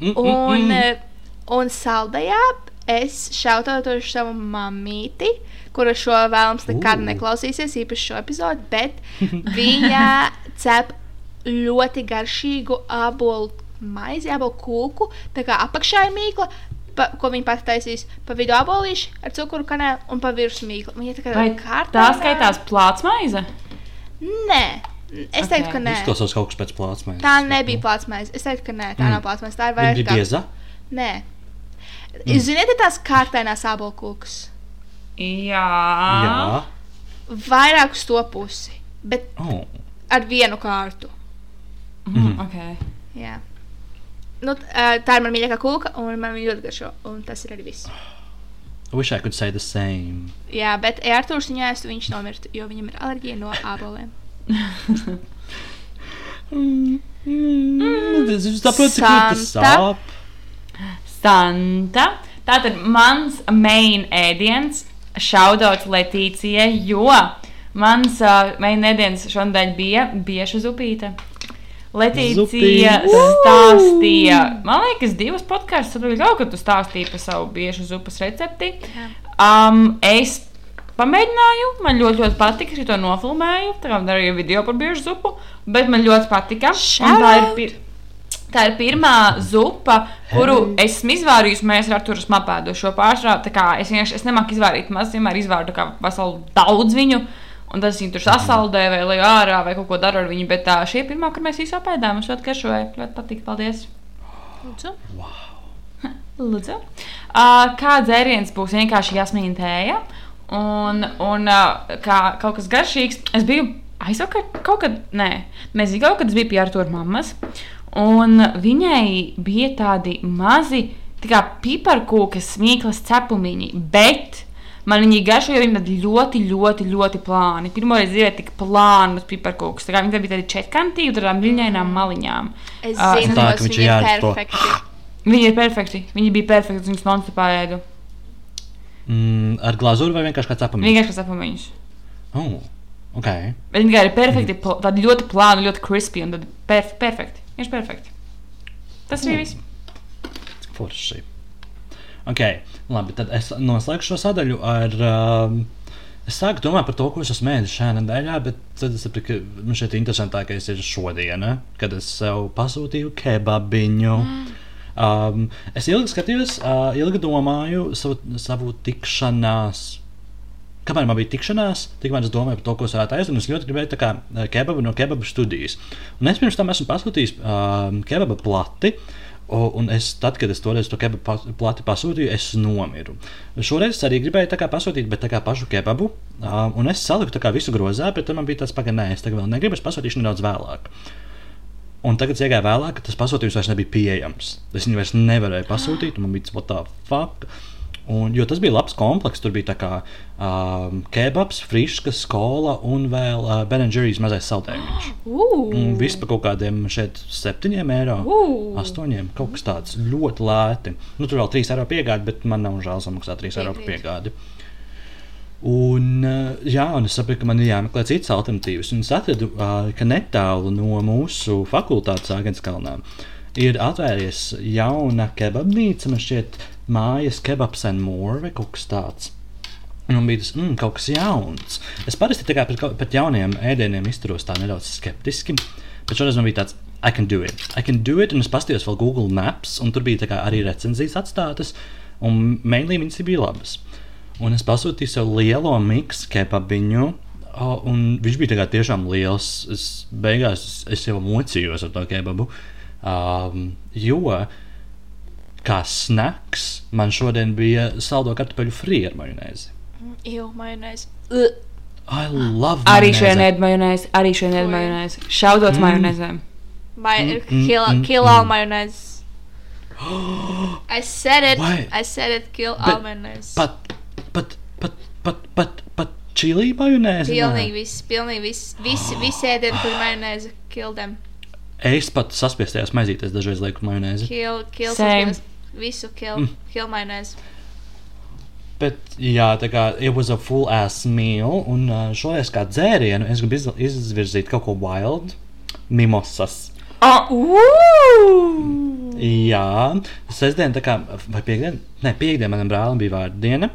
S1: Mm,
S3: Un,
S1: mm.
S3: un saldajā es šautošu savu mamīti, kura šo vēlams nekad neklausīsies, īpaši šo epizodu, bet viņa cep ļoti garšīgu abolu maizi, abolu kūku, tā kā apakšā ir mīkla. Pa, ko viņa pati taisīs pa vidu abolīšu ar cukuru kanālu un pa virsmu mīklu. Viņa tā kā
S2: vai
S3: kārtā.
S2: tā skaitās plāts maize?
S3: Nē, es teiktu,
S2: Ok.
S3: ka nē.
S1: Izklausās kaut kas pēc plātsmēs.
S3: Tā nebija plātsmaize. Es teiktu, ka nē, tā
S1: Mm.
S3: nav plātsmaize. Tā ir
S1: Viņa
S3: vairāk
S1: bija
S3: kā
S1: bieza.
S3: Nē. Mm. Ziniet, tās kārtainās abolkūkas.
S2: Jā.
S1: Jā.
S3: Vairāk uz to pusi, bet
S1: Oh.
S3: ar vienu kārtu.
S2: Mhm.
S1: Mhm.
S2: Okay.
S3: Jā. Nu, tā ir mana mīļākā kūka, un man viņa ļoti garšo. Un tas ir arī viss.
S1: I wish I could say the same.
S3: Jā, bet Arthurs viņu ēstu, viņš nomirtu, jo viņam ir alerģija no aboliem.
S1: Es saprotu, cik ļoti sāp.
S2: Santa. Tātad mans main ēdiens šaudauts Letīcijai, jo Mans uh, mēģinājums šodien bija bieša zupīte. Letīcija stāstīja, man liekas, divas podkāstus. Tad jau, kad tu stāstīji par savu biežu zupas recepti. Um, es pamēģināju, man ļoti, ļoti patika. Es to nofilmēju, tā kā darīju video par biežu zupu, bet man ļoti patika. Tā ir, pir tā ir pirmā zupa, kuru
S1: Hei.
S2: esmu izvārījusi. Mēs ar Arthuru smapēdu šo pārstrādi. Tā kā Es vienkārši es nemāku izvārīt maz, vienmēr izvāru veselu daudz viņu. Un tas viņa tur sasaldē vai lai ārā vai kaut ko dara ar viņu. Bet tā šī ir pirmā, kur mēs visu apēdām. Es ļoti garšoju, ļoti patīk. Paldies!
S3: Lūdzu.
S2: Lūdzu. Uh, kā dzēriens būs vienkārši jasmīna tēja un, un uh, kā kaut kas garšīgs. Es biju aizvakar, kaut kad, nē, nezinu, kaut kad es biju pie Artur mammas, un viņai bija tādi mazi, tā kā piparkūkas smīklas cepumiņi, bet man viņi garšo, jo viņi tādi ļoti, ļoti, ļoti plāni. Pirmo reizi dzīvē tik plānus piparkūkus, tā kā viņi bija tādi četkantīvi, tādām viļņainām maliņām.
S3: Es zinu,
S1: tā,
S3: tos
S1: ka viņš
S3: viņi ir perfekti.
S2: Viņi ir perfekti, viņi bija perfekti, viņus non-stopā ēdu.
S1: Mm, ar glazūru vai vienkārši kā cepamību?
S2: Vienkārši sapņu viņus.
S1: Oh, ok.
S2: Bet viņi ir perfekti, pl tādi ļoti plāni, ļoti crispy un perf perfekti. Viņš ir perfekti. Tas arī viss.
S1: Forši. Ok, labi, tad es noslēgšu šo sadaļu ar. Um, es sāku domāt par to, ko es esmu mēģinājis šajā nedēļā, bet tad es sapratu, ka man šeit interesantākais ir šodiena, kad es sev pasūtīju kebabiņu. Um, es ilgi skatījos, uh, ilgi domāju savu, savu tikšanās. Kamēr man bija tikšanās, tikmēr es domāju par to, ko es varētu aizdarīt. Es ļoti gribēju tā kā eh, kebabu no kebabu studijas. Un es pirms tam esmu pasūtījis uh, kebaba plati. Un es, tad, kad es toreiz to kebabu plati pasūtīju, es nomiru. Šoreiz es arī gribēju tā kā pasūtīt, bet tā kā pašu kebabu. Uh, un es saliku visu grozā, bet tad man bija tāds pagaidām, nē, es tagad vēl negribu, es pasūtīšu nedaudz vēlāk. Un tagad, kad iegāja vēlāk, tas pasūtījums vairs nebija pieejams. Es viņu vairs nevarēju pasūtīt, un man bija tas, what the fuck. Un, jo tas bija labs komplekss. Tur bija tā kā um, kebabs, friška, skola un vēl uh, Benedžerijas mazais saldējumus. Un viss par kaut kādiem šeit septiņiem eiro.
S2: Uh.
S1: Astoņiem, kaut kas tāds ļoti lēti. Nu, tur vēl 3 eiro piegādi, bet man nav žēl samaksāt 3 eiro par
S3: Piekrītu.
S1: Un, uh, jā, un es saprotu, ka man ir jāmeklē citas alternatīvas. Un es atradu, uh, ka netālu no mūsu fakultātes Agenskalnā ir atvērties jauna kebabnīca, man šķiet, mājas kebabs and more vai kaut kas tāds. Un bija tas mm, kaut kas jauns. Es parasti tā kā pret, pret jauniem ēdieniem izturos tā nedaudz skeptiski, bet šoreiz man bija tāds. I can do it. I can do it, un es paskatījos vēl Google Maps, un tur bija arī recenzijas atstātas, un mainly viņas bija labas. Un es pasūtīju sev lielo miksu kebabiņu, o, un viņš bija tā kā tiešām liels. Es beigās es, es jau mocījos ar to kebabu, um, jo kā snacks man šodien bija saldo kartupeļu frīra majonēzi.
S3: Jū, majonēzi.
S1: I love
S2: Arī
S1: majonēzi.
S2: šodien ēd majonēzi, arī šodien ēd majonēzi. Šaudots
S1: Mm.
S2: majonēzēm.
S3: Mai-
S1: mm,
S3: Kill
S1: mm,
S3: kill
S1: mm.
S3: all mayonnaise. I said it.
S1: Why?
S3: I said it. Kill all.
S1: Pat, pat, pat, pat, pat, čili majonēzi.
S3: Pilnīgi viss, pilnīgi viss. Visi, visi ēdieni, kur majonēzi, kill them.
S1: Es pat saspiestajās maizītēs dažreiz lieku majonēzi.
S3: Kill, kill.
S2: Same.
S3: sasniedz- Visu kill.
S1: Mm.
S3: Kill majonēzi.
S1: Bet, jā, tā kā it was a full ass meal, un uh, šoreiz kā dzērienu es gribu iz, izvirzīt kaut ko wild. Mimosas.
S2: Oh,
S1: Jā, sestdien, tā kā, vai piekdien? Nē, piekdien manam brālim bija vārdiena.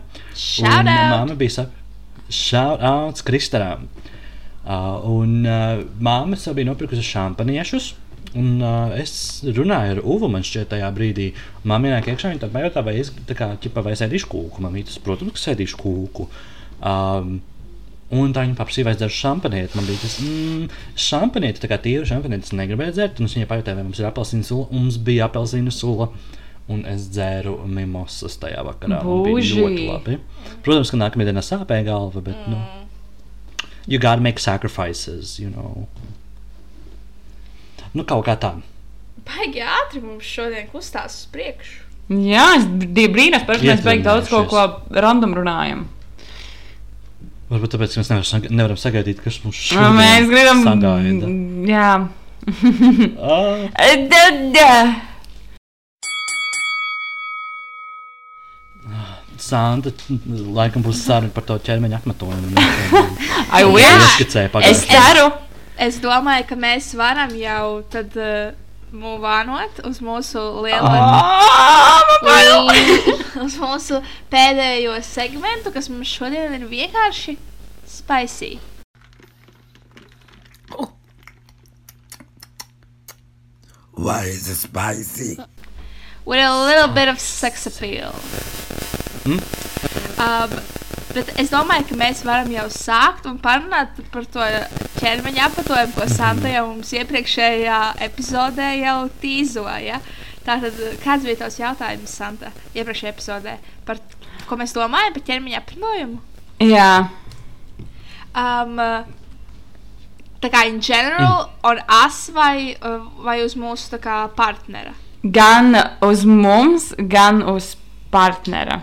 S3: Out!
S1: Māma bija sap... shout outs Kristarām. Uh, un uh, māma sev bija nopirkusi šampaniešus. Un uh, es runāju ar Uvu, man šķiet, tajā brīdī. Māma ienāk iekšā, viņa tā pajautā, vai es tā kā, ķipa, vai es ēdīšu kūku. Man bija tas, protams, ka ēdīšu kūku. Um, Un tā viņa paprasīja, vai es dzeru šampanieti. Man bija tas, mm, šampanieti, tā kā tīru šampanieti, es negribēju dzert. Un es viņai pajautāju, vai mums ir apelsīna sula. Un Mums bija apelsīna sula. Un es dzēru mimosas tajā vakarā.
S2: Būži.
S1: ļoti labi. Protams, ka nākamajā dienā sāpēja galva, bet, nu, you gotta make sacrifices, you know. Nu, kaut kā tā.
S3: Baigi ātri mums šodien kustās uz priekšu.
S2: Jā, es biju brīnās, ka mēs beigām daudz kaut ko random runājam.
S1: Varbūt tāpēc, mēs nevaram, saga nevaram sagaidīt, kas mums
S2: Nu,
S1: šodien
S2: Mēs gribam.
S1: sagaida.
S2: Jā.
S1: Ah. Santa laikam būs saruna par to ķermeņa apmetojumu.
S2: I wish.
S1: Ieskicēja
S2: Es ceru.
S3: Es domāju, ka mēs varam jau tad uh, mūvānot uz mūsu lielo.
S2: Ah, bail.
S3: Līdz- uz mūsu pēdējo segmentu, kas mums šodien ir vienkārši spicy.
S5: Why is it spicy?
S3: With a little bit of sex appeal.
S1: Hmm?
S3: Um, bet es domāju, ka mēs varam jau sākt un parunāt par to ķermeņa apatojumu, ko Santa jau mums iepriekšējā epizodē jau tīzoja. Tātad, kāds bija tavs jautājums, Santa, iepriekšējā epizodē par ko mēs domājam par ķermeņa apatojumu?
S2: Jā.
S3: Um, tā kā in general, mm. on us vai, vai uz mūsu kā partnera?
S2: Gan uz mums, gan uz partnera.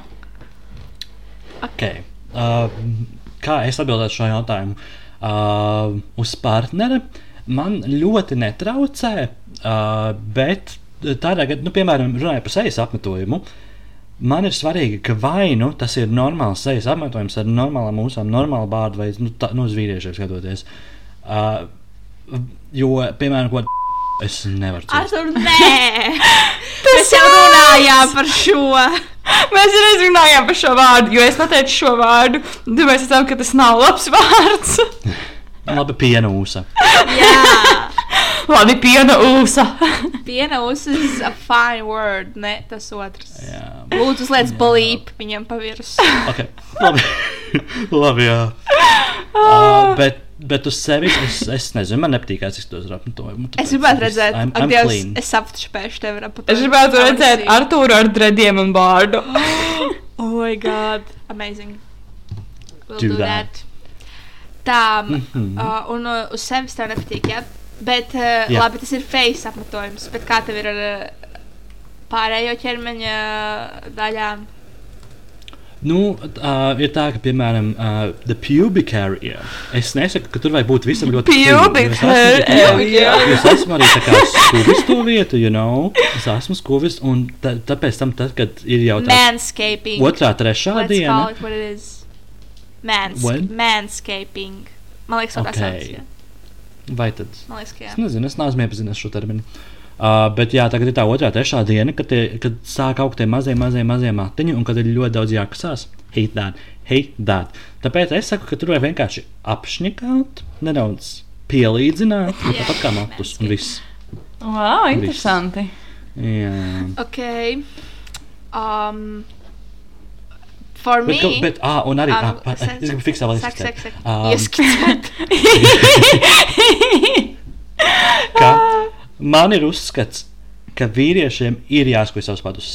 S1: Okay. Kā es atbildētu šo jautājumu? Uh, uz partneri man ļoti netraucē, uh, bet tādā gadījumā, nu, piemēram, runājot par sejas apmetojumu, man ir svarīgi, ka vai nu tas ir normāls sejas apmetojums ar normālām mūsām, normālu bārdu vai nu, tā, nu, uz vīriešiem skatoties. Uh, jo, piemēram, ko es nevaru ciest.
S3: Artur, nē! Mēs jau runājām par šo.
S2: Mēs jau runājām par šo vārdu, jo es pateicu šo vārdu. Tad mēs redzam, ka tas nav labs vārds.
S1: Labi, piena ūsa.
S3: Jā,
S2: Labi, piena ūsa.
S3: piena uzsver a fine word, ne tas otrs.
S1: Jā.
S3: Lūdzu, uzliec blīp viņam pa virsmu.
S1: Okay. Labi, labi jā. Uh, bet, bet uz sevis es, es nezinu, man nepatīk, kā es to apmetojumu.
S3: Es gribētu redzēt,
S1: I'm, I'm
S3: Dievs,
S1: clean.
S3: es apšpēšu tevi ar
S2: Es gribētu redzēt Arthuru ar drediem un vārdu.
S3: Oh, my God. Amazing. We'll
S1: Do
S3: do,
S1: that.
S3: that. Tā,
S1: Mhm.
S3: uh, un uh, uz sevis tev nepatīk, jā. Bet, uh,
S1: Jā.
S3: labi, tas ir face apmetojums. Bet kā tev ir ar uh, pārējo ķermeņa daļām?
S1: Nu, uh, ir tā, ka, piemēram, uh, the pubic area. Es nesaku, ka tur vajag būt visam ļoti
S2: Pubic
S1: es
S2: area.
S1: Es esmu arī skūvis to vietu, you know. Es esmu skūvis, un tā, tāpēc tam, tad, kad ir jau tā
S3: Manscaping.
S1: otrā, trešā
S3: Let's
S1: diena.
S3: Mans manscaping. Man liekas, tā
S1: Ok.
S3: sauc. jā.
S1: vai tad?
S3: Man liekas, ka
S1: Es
S3: jā.
S1: nezinu, es neesmu iepazinies šo terminu. Uh, bet jā, tagad ir tā otrā, trešā diena, kad, tie, kad sāk augt tie mazie, mazie, mazie matiņi, un kad ir ļoti daudz jākasās. Hate that, hate that. Tāpēc es saku, ka tur vajag vienkārši apšņikāt, nedaudz pielīdzināt, un
S3: Jā.
S1: tāpat kā matus un viss.
S2: Wow, interesanti.
S1: Jā.
S3: Ok. Um, for me.
S1: Bet, ka- bet, ah, un arī,
S3: Um,
S1: ah, pa,
S3: sek-
S1: es gribu fiksēt
S3: Sek, sek, sek.
S1: Um,
S3: Ieskicēt.
S1: ka man ir uzskats, ka vīriešiem ir jāskuj savus padus.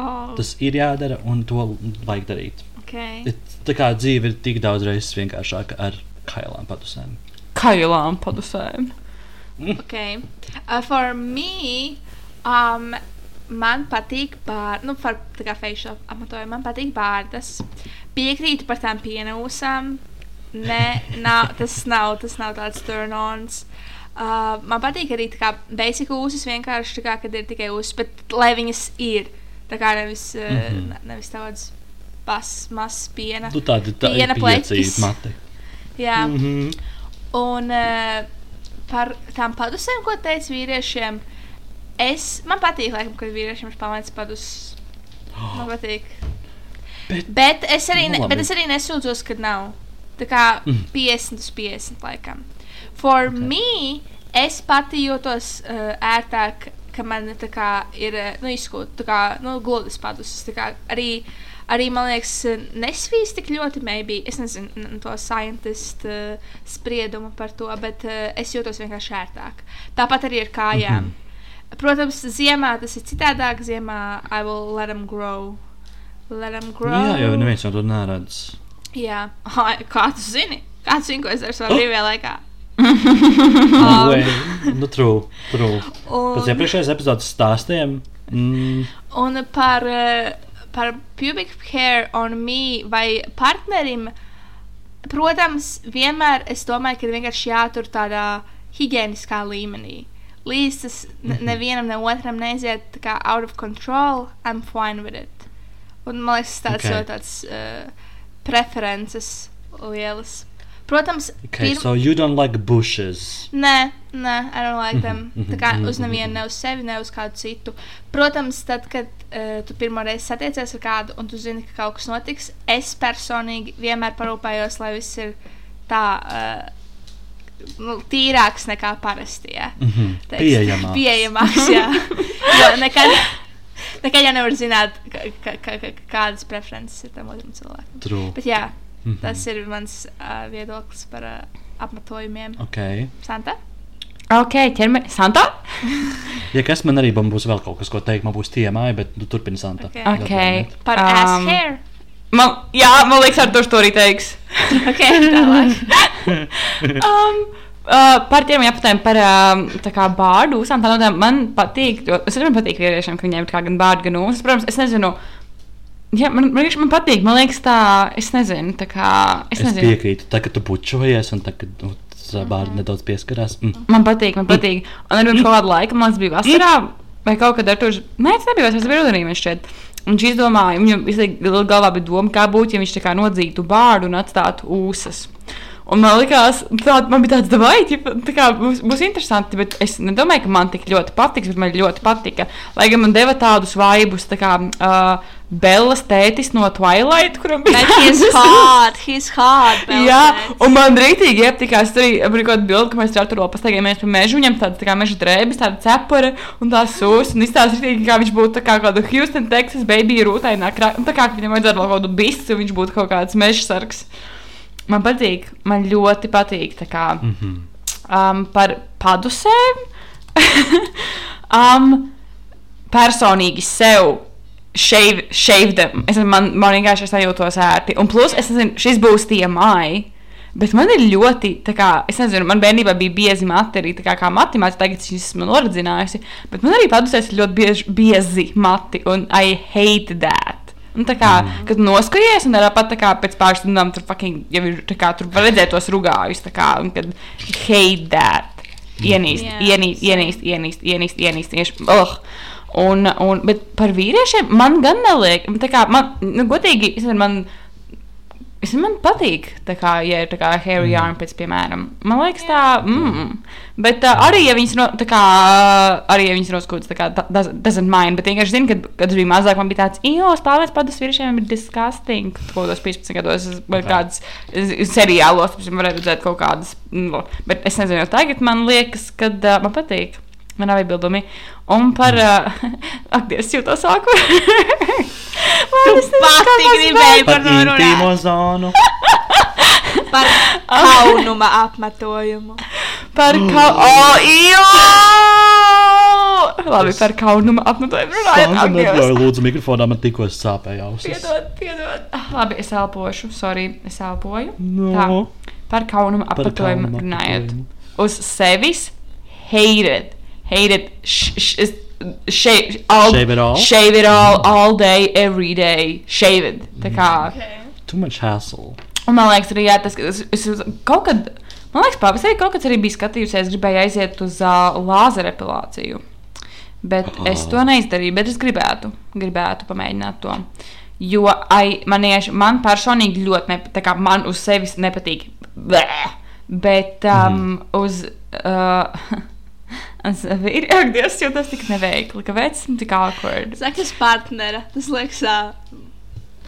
S3: Oh,
S1: Tas ir jādara, un to vajag darīt.
S3: okay.
S1: Ir Tā kā dzīve ir tik daudz reizes vienkāršāka ar kailām padusēm.
S2: Kailām padusēm.
S3: Okay. Uh, for me, um, man patīk bārdas, nu, par tā kā facial apmetojumu, man patīk bārdas. Piekrītu par tām pienūsām. Nē, nav, tas nav, tas nav tāds turn-ons. Uh, man patīk arī tā kā basic ūsas vienkārši tā kā, kad ir tikai ūsas, bet lai viņas ir. Tā kā nevis, uh, mm. -hmm. nevis tāds pas, mazs piena.
S1: Nu, tāda tā
S3: Piena pleķis.
S1: mati.
S3: Jā.
S1: Mm -hmm.
S3: Un uh, par tām padusēm, ko teica vīriešiem, es, man patīk, laikam, kad vīriešiem ir pamats padus. Man patīk.
S1: Bet-
S3: Bet es arī,
S1: Nu, labi.
S3: bet es arī nesūdzos, ka nav. Tā kā
S1: Mm.
S3: 50 uz 50 laikam. For okay. me, es pati jūtos uh, ērtāk, ka man kā ir, uh, nu, izskūt, tā kā, nu, gludas padus. Tā kā arī, arī, man liekas, nesvīst tik ļoti, maybe, es nezinu to scientist uh, spriedumu par to, bet uh, es jūtos vienkārši ērtāk. Tāpat arī ar kājām. Mm. -hmm. Protams, ziemā tas ir citādāk. Ziemā I will let them grow. Let them grow.
S1: Jā, jau neviens to neredz.
S3: Jā, kā tu zini? Kā tu zini, ko es daru savā brīvajā laikā?
S1: Way. Nu, true, true. Pēc
S3: Un,
S1: iepriekšējās epizodes stāstiem. Mm,
S3: un par, eh, par pubic hair on me vai partnerim, protams, vienmēr es domāju, ka vienkārši jātur tādā higiēniskā līmenī. Līdz tas ne-
S1: Mhm.
S3: nevienam, ne otram neiziet kā out of control, I'm fine with it. Un man liekas, tāds
S1: Okay.
S3: okay. tāds uh, preferences lielas. Protams,
S1: Okay,
S3: pirm-
S1: so you don't like bushes.
S3: Nē, nē, I don't like them.
S1: Mhm,
S3: Tā kā
S1: mhm,
S3: uz
S1: mhm,
S3: nevienu,
S1: mhm.
S3: ne uz sevi, ne uz kādu citu. Protams, tad, kad uh, tu pirmo reizi satiecies ar kādu un tu zini, ka kaut kas notiks, es personīgi vienmēr parūpējos, lai viss ir tā uh, tīrāks nekā parasti. Jā.
S1: Mhm.
S3: Teiks-
S1: Pieejamāks.
S3: Pieejamāks, jā. jo nekad, nekad jau nevar zināt, ka, ka, ka, kādas preferences ir tam otram cilvēkam.
S1: True.
S3: Bet jā,
S1: Mhm.
S3: tas ir mans uh, viedoklis par uh, apmetojumiem.
S1: Okay.
S3: Santa?
S2: Ok, ķermeņa. Santa?
S1: Ja kas man arī man būs vēl kaut kas, ko teikt, man būs tiemāja, bet nu, turpini Santa.
S3: Okay.
S2: Ok.
S3: Par um, ass hair.
S2: Man, jā, man liekas, ar to to arī teiks.
S3: Ok, tālāk.
S2: um, uh, par tiem jāpatīk par um, tā kā bārdu ūsām. Man patīk, es arī patīk vīriešiem, ka viņiem ir kā gan bārdu, gan ūsas. Protams, es nezinu. Jā, man, man, man patīk, man liekas, tā, es nezinu, tā kā, es
S1: Es
S2: nezinu.
S1: piekrītu, tā, kad tu bučojies un tā, kad nu, tas bārds nedaudz pieskarās. Mm.
S2: Man patīk, man patīk. Un arī pirms kāda laika, man liekas, bija vasarā, vai kaut kad ar to žu- Nē, tas nebija bija rudenī, man šķiet. Un viņš izdomāja, viņam visai liela galvā bija doma, kā būtu, ja viņš tā kā nodzītu bārdu un atstātu ūsas. Un man liekas, tā, man bija tāds dabūjis, tā kā būs, būs interesanti, bet es nedomāju, ka man tik ļoti patiks, bet man ļoti patika. Lai gan man deva tādus vaibus, tā kā uh, Bellas tētis no Twilight, kuram bija tādas-
S3: hard, he's hard.
S2: Jā, un man rītīgi iepatikās arī kāda bilde, ka mēs ar to pastaigājamies pa mežu. Viņam tāda tā kā meža drēbes, tāda cepura un tā sūs. Un izstāsta rītīgi, kā viņš būtu tā kā kādu Houston, Texas baby rūtainā krā. un Tā kā viņam vajadzētu vēl kaut kādu bisu, viņš būtu kaut kāds meža sargs. Man patīk, man ļoti patīk tā kā
S1: Mm -hmm.
S2: um, par padusēm. um, personīgi sev shave, shave them. Es, man, man vienkārši es nejūtos ērti. Un plus, es nezinu, šis būs tie māji. Bet man ir ļoti, kā, es nezinu, man bērnībā bija biezi mati, arī tā kā, kā matemātikā, tagad es esmu noradzinājusi. Bet man arī padusēs ir ļoti bieži, biezi mati, un I hate that. Un tā kā, mm. kad noskaties, un tāpat tā kā pēc pāris stundām tur fucking, jau ir, tā kā, tur var redzēt tos rugājus, tā kā, un kad hate that. Ienīst,
S3: Jā,
S2: ienīst,
S3: same.
S2: ienīst, ienīst, ienīst, ienīst, ienīst. Ugh. Un, un, bet par vīriešiem man gan neliek, kā, man, nu, godīgi, es man, es man patīk, tā kā, ja ir kā hairy
S1: Mm.
S2: armpits, piemēram. Man liekas tā, mm. Bet uh, arī, ja viņas, no, tā kā, arī, ja viņas noskūtas, tā kā, doesn't mind, bet vienkārši zinu, kad, kad es biju mazāk, man bija tāds, jo, spēlēs padas vīriešiem ir disgusting, kaut kādos 15 gados, es- vai kādas seriālos, piemēram, varētu redzēt kaut kādas, nu, bet es nezinu, tagad man liekas, kad uh, man patīk. Man nav iebildumi. Un par. Uh, ak, Dievs, jūtos sāku.
S3: Tu pati gribēji
S1: Par
S3: par to runāt.
S1: zonu.
S3: Par kaunuma apmetojumu.
S2: Par kaunu. Oh, jā! Labi, par kaunuma apmetojumu runājot. Ak, Dievs.
S1: lūdzu mikrofonā, man tikko sāpēja ausis.
S2: Piedod, piedod. Ah, Labi, es elpošu. Sorry, es elpoju.
S1: No.
S2: Tā. Par kaunuma apmetojumu runājot. Uz sevis hated. Hated. Sh, sh, shave, all,
S1: Shave it all?
S2: Shave it all, all day, every day. Shave it. Tā kā.
S1: Too much hassle.
S2: Un man liekas, arī jā, tas, ka es, es kaut kad, man liekas, pavasarī kaut kāds arī bija skatījusies, gribēju aiziet uz uh, lāzera epilāciju. Bet oh. es to neizdarīju, bet es gribētu, gribētu pamēģināt to. Jo ai, man, ieši, man personīgi ļoti nepatīk, man uz sevis nepatīk. Bleh! Bet um, mm. uz. Uh, Es ir ak, Dievs, jūtos tik neveikli, ka veids ir tik awkward.
S3: Sakas partnera. Tas liekas uh,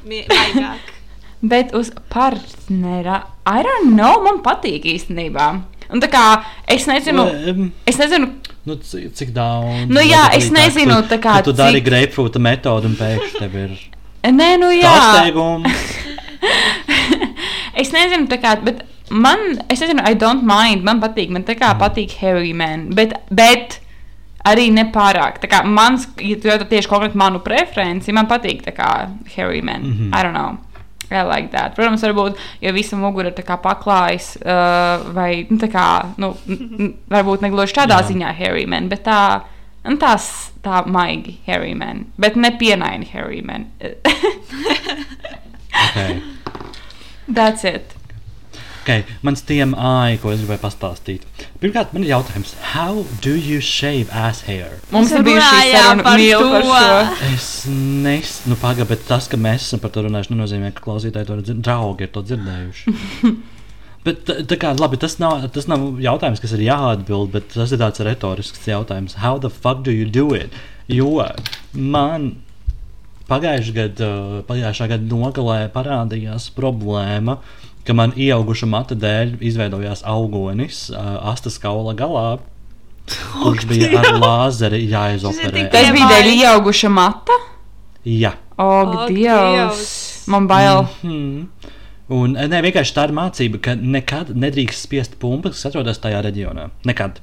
S3: maigāk.
S2: Bet uz partnera, I don't know, man patīk īstenībā. Un tā kā es nezinu, es nezinu,
S1: Nu, cik, cik daudz?
S2: Nu jā, es nezinu, tā kā
S1: Tu dari
S2: cik-
S1: greipfruta metodu un pēkšņi tev ir
S2: nē, nu jā,
S1: pārsteigums.
S2: es nezinu, tā kā, bet man, es nezinu, I don't mind, man patīk, man tā kā patīk Harry Man, bet, bet arī nepārāk. Tā kā mans, ja tu jautā tieši konkrēti manu preferenci, man patīk tā kā Harry Man. Mm. -hmm. I don't know. I like that. Protams, varbūt, ja visa mugura ir paklājis, uh, vai nu, tā kā, nu, varbūt ne gluži tādā
S1: Jā.
S2: ziņā Harry Man, bet tā, un tās tā maigi Harry Man, bet ne pienaini Harry Man.
S1: Okay.
S2: That's it.
S1: Okay, mans TMI, ko es gribēju pastāstīt. Pirmkārt, man ir jautājums, how do you shave ass hair?
S2: Mums ir bijusi saruna
S3: par
S2: par šo.
S1: Es nesaku, nu, pagaidi, bet tas, ka mēs esam par to runājuši, nenozīmē, ka klausītāji to dzird, draugi ir to dzirdējuši. Bet, tā, kā, labi, tas, nav, tas nav jautājums, kas ir jāatbild, bet tas ir tāds retorisks jautājums. How the fuck do you do it? Jo man pagājušā gada, pagājušā gada nogalē parādījās problēma, ka man ieauguša mata dēļ izveidojās augonis uh, astas kaula galā. Kurš bija ar lāzeri jāizoperē.
S2: Tas bija dēļ ieauguša mata.
S1: Jā.
S2: Ak, Dievs!
S3: Dievs.
S2: Man bail.
S1: Hmm. Un ne, vienkārši tā ir mācība, ka nekad nedrīkst spiest pumpas, kas atrodas tajā reģionā. Nekad.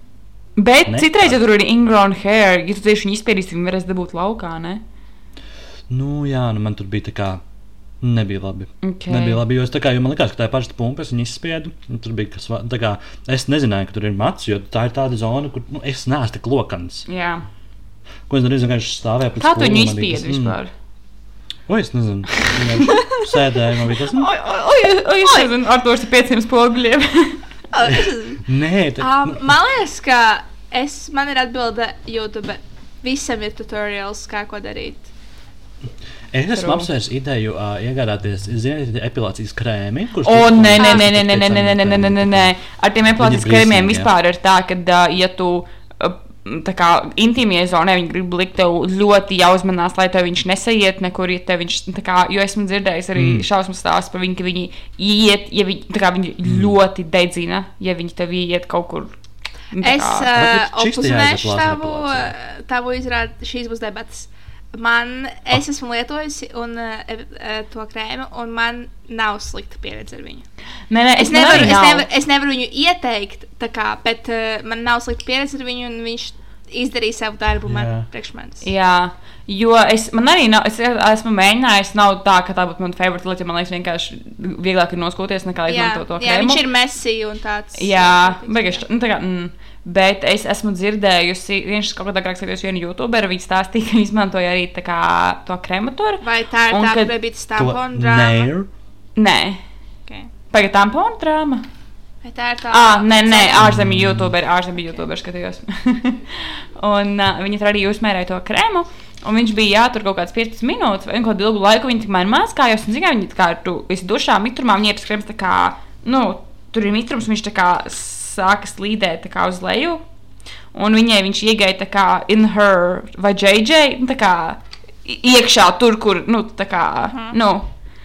S2: Bet
S1: Ne?
S2: citreiz, ja tur ir ingrown hair, ja tu tieši viņu izspiedīsi, viņi varēs dabūt laukā, ne?
S1: Nu, jā, nu man tur bija tā kā. Nebija labi.
S2: Okay.
S1: Nebija labi, jo, es kā, jo man liekas, ka tā ir parasta pumpa, es viņu izspiedu. un Tur bija kas va- tā kā. Es nezināju, ka tur ir mats, jo tā ir tāda zona, kur nu, es neesmu tik lokans.
S2: Jā.
S1: Ko es darīju, vienkārši stāvēju pēc
S2: Kā tu viņu izspiedi
S1: mm,
S2: vispār?
S1: O, es nezinu. Sēdēju, man bija tas. mm,
S2: Oi, oi, oi, oi, es nezinu, ar to ar pieciem spoguļiem.
S1: Nē, tā
S3: Um, man liekas, ka es, man ir atbilde YouTube. Visam ir tutorials, kā ko darīt.
S1: Es esmu apsvērs ideju uh, iegādāties, ziniet, epilācijas krēmi. kurus
S2: O, nē, nē, nē, nē, nē, nē, nē, nē, nē, nē, nē. Ar tiem
S1: Viņi
S2: krēmiem vispār ir tā, ka, uh, ja tu uh, tā kā intīmie zonē viņi grib likt tev ļoti jāuzmanās, lai tev viņš nesaiet nekur, ja tev viņš, tā kā, jo esmu dzirdējis arī mm. šausmu stāstu par viņu, ka viņi iet, ja viņi, tā kā viņi mm. ļoti dedzina, ja viņi tev iet kaut kur. tā
S3: Es uh,
S1: jāizlasa
S3: tavu, tavu izrādi, šīs būs debatas. Man, es esmu lietojusi un, uh, uh, to krēmu, un man nav slikta pieredze ar viņu.
S2: Nē, nē,
S3: Es
S2: man
S3: nevaru, es, nevaru, es nevaru viņu ieteikt, tā kā, bet uh, man nav slikta pieredze ar viņu, un viņš izdarīja savu darbu man
S1: Jā.
S3: priekš manis.
S2: Jā, jo es man arī nav, es esmu mēģinājis, nav tā, ka tā būtu mana favorite lieta, man liekas, vienkārši vieglāk ir noskoties nekā
S3: Jā,
S2: izmantot to
S3: jā,
S2: krēmu.
S3: viņš ir mesī un tāds.
S2: Jā, beigās, nu, tā kā, mm, bet es esmu dzirdējusi, viņš kaut kādā agrāk skatījos vienu youtuberu, viņš stāstīja, ka viņš izmantoja arī tā kā to krematoru.
S3: Vai tā ir tā,
S2: kad
S3: ka bija tas
S1: To
S3: tampons drāma?
S2: Nē,
S3: Okay.
S2: pagaid tamponu drāma.
S3: Vai tā ir tā?
S2: Ah, nē, nē, ārzemju youtuberi, ārzemju youtuberi skatījos. un uh, viņi tur arī uzmērēja to krēmu. Un viņš bija jātur kaut kāds 15 minūtes, vai kādu ilgu laiku. Viņi tikmēr mācījās, un zināmā mērā viņi tā kā tu esi dušā, mitrumā, viņi ir tas krēms, tā kā, nu, tur ir mitrums, viņš tā kā sāka slīdēt uz leju. Un viņai viņš iegāja tā kā in her vai JJ, nu, tā kā iekšā tur, kur, nu, tā kā, uh -huh. nu.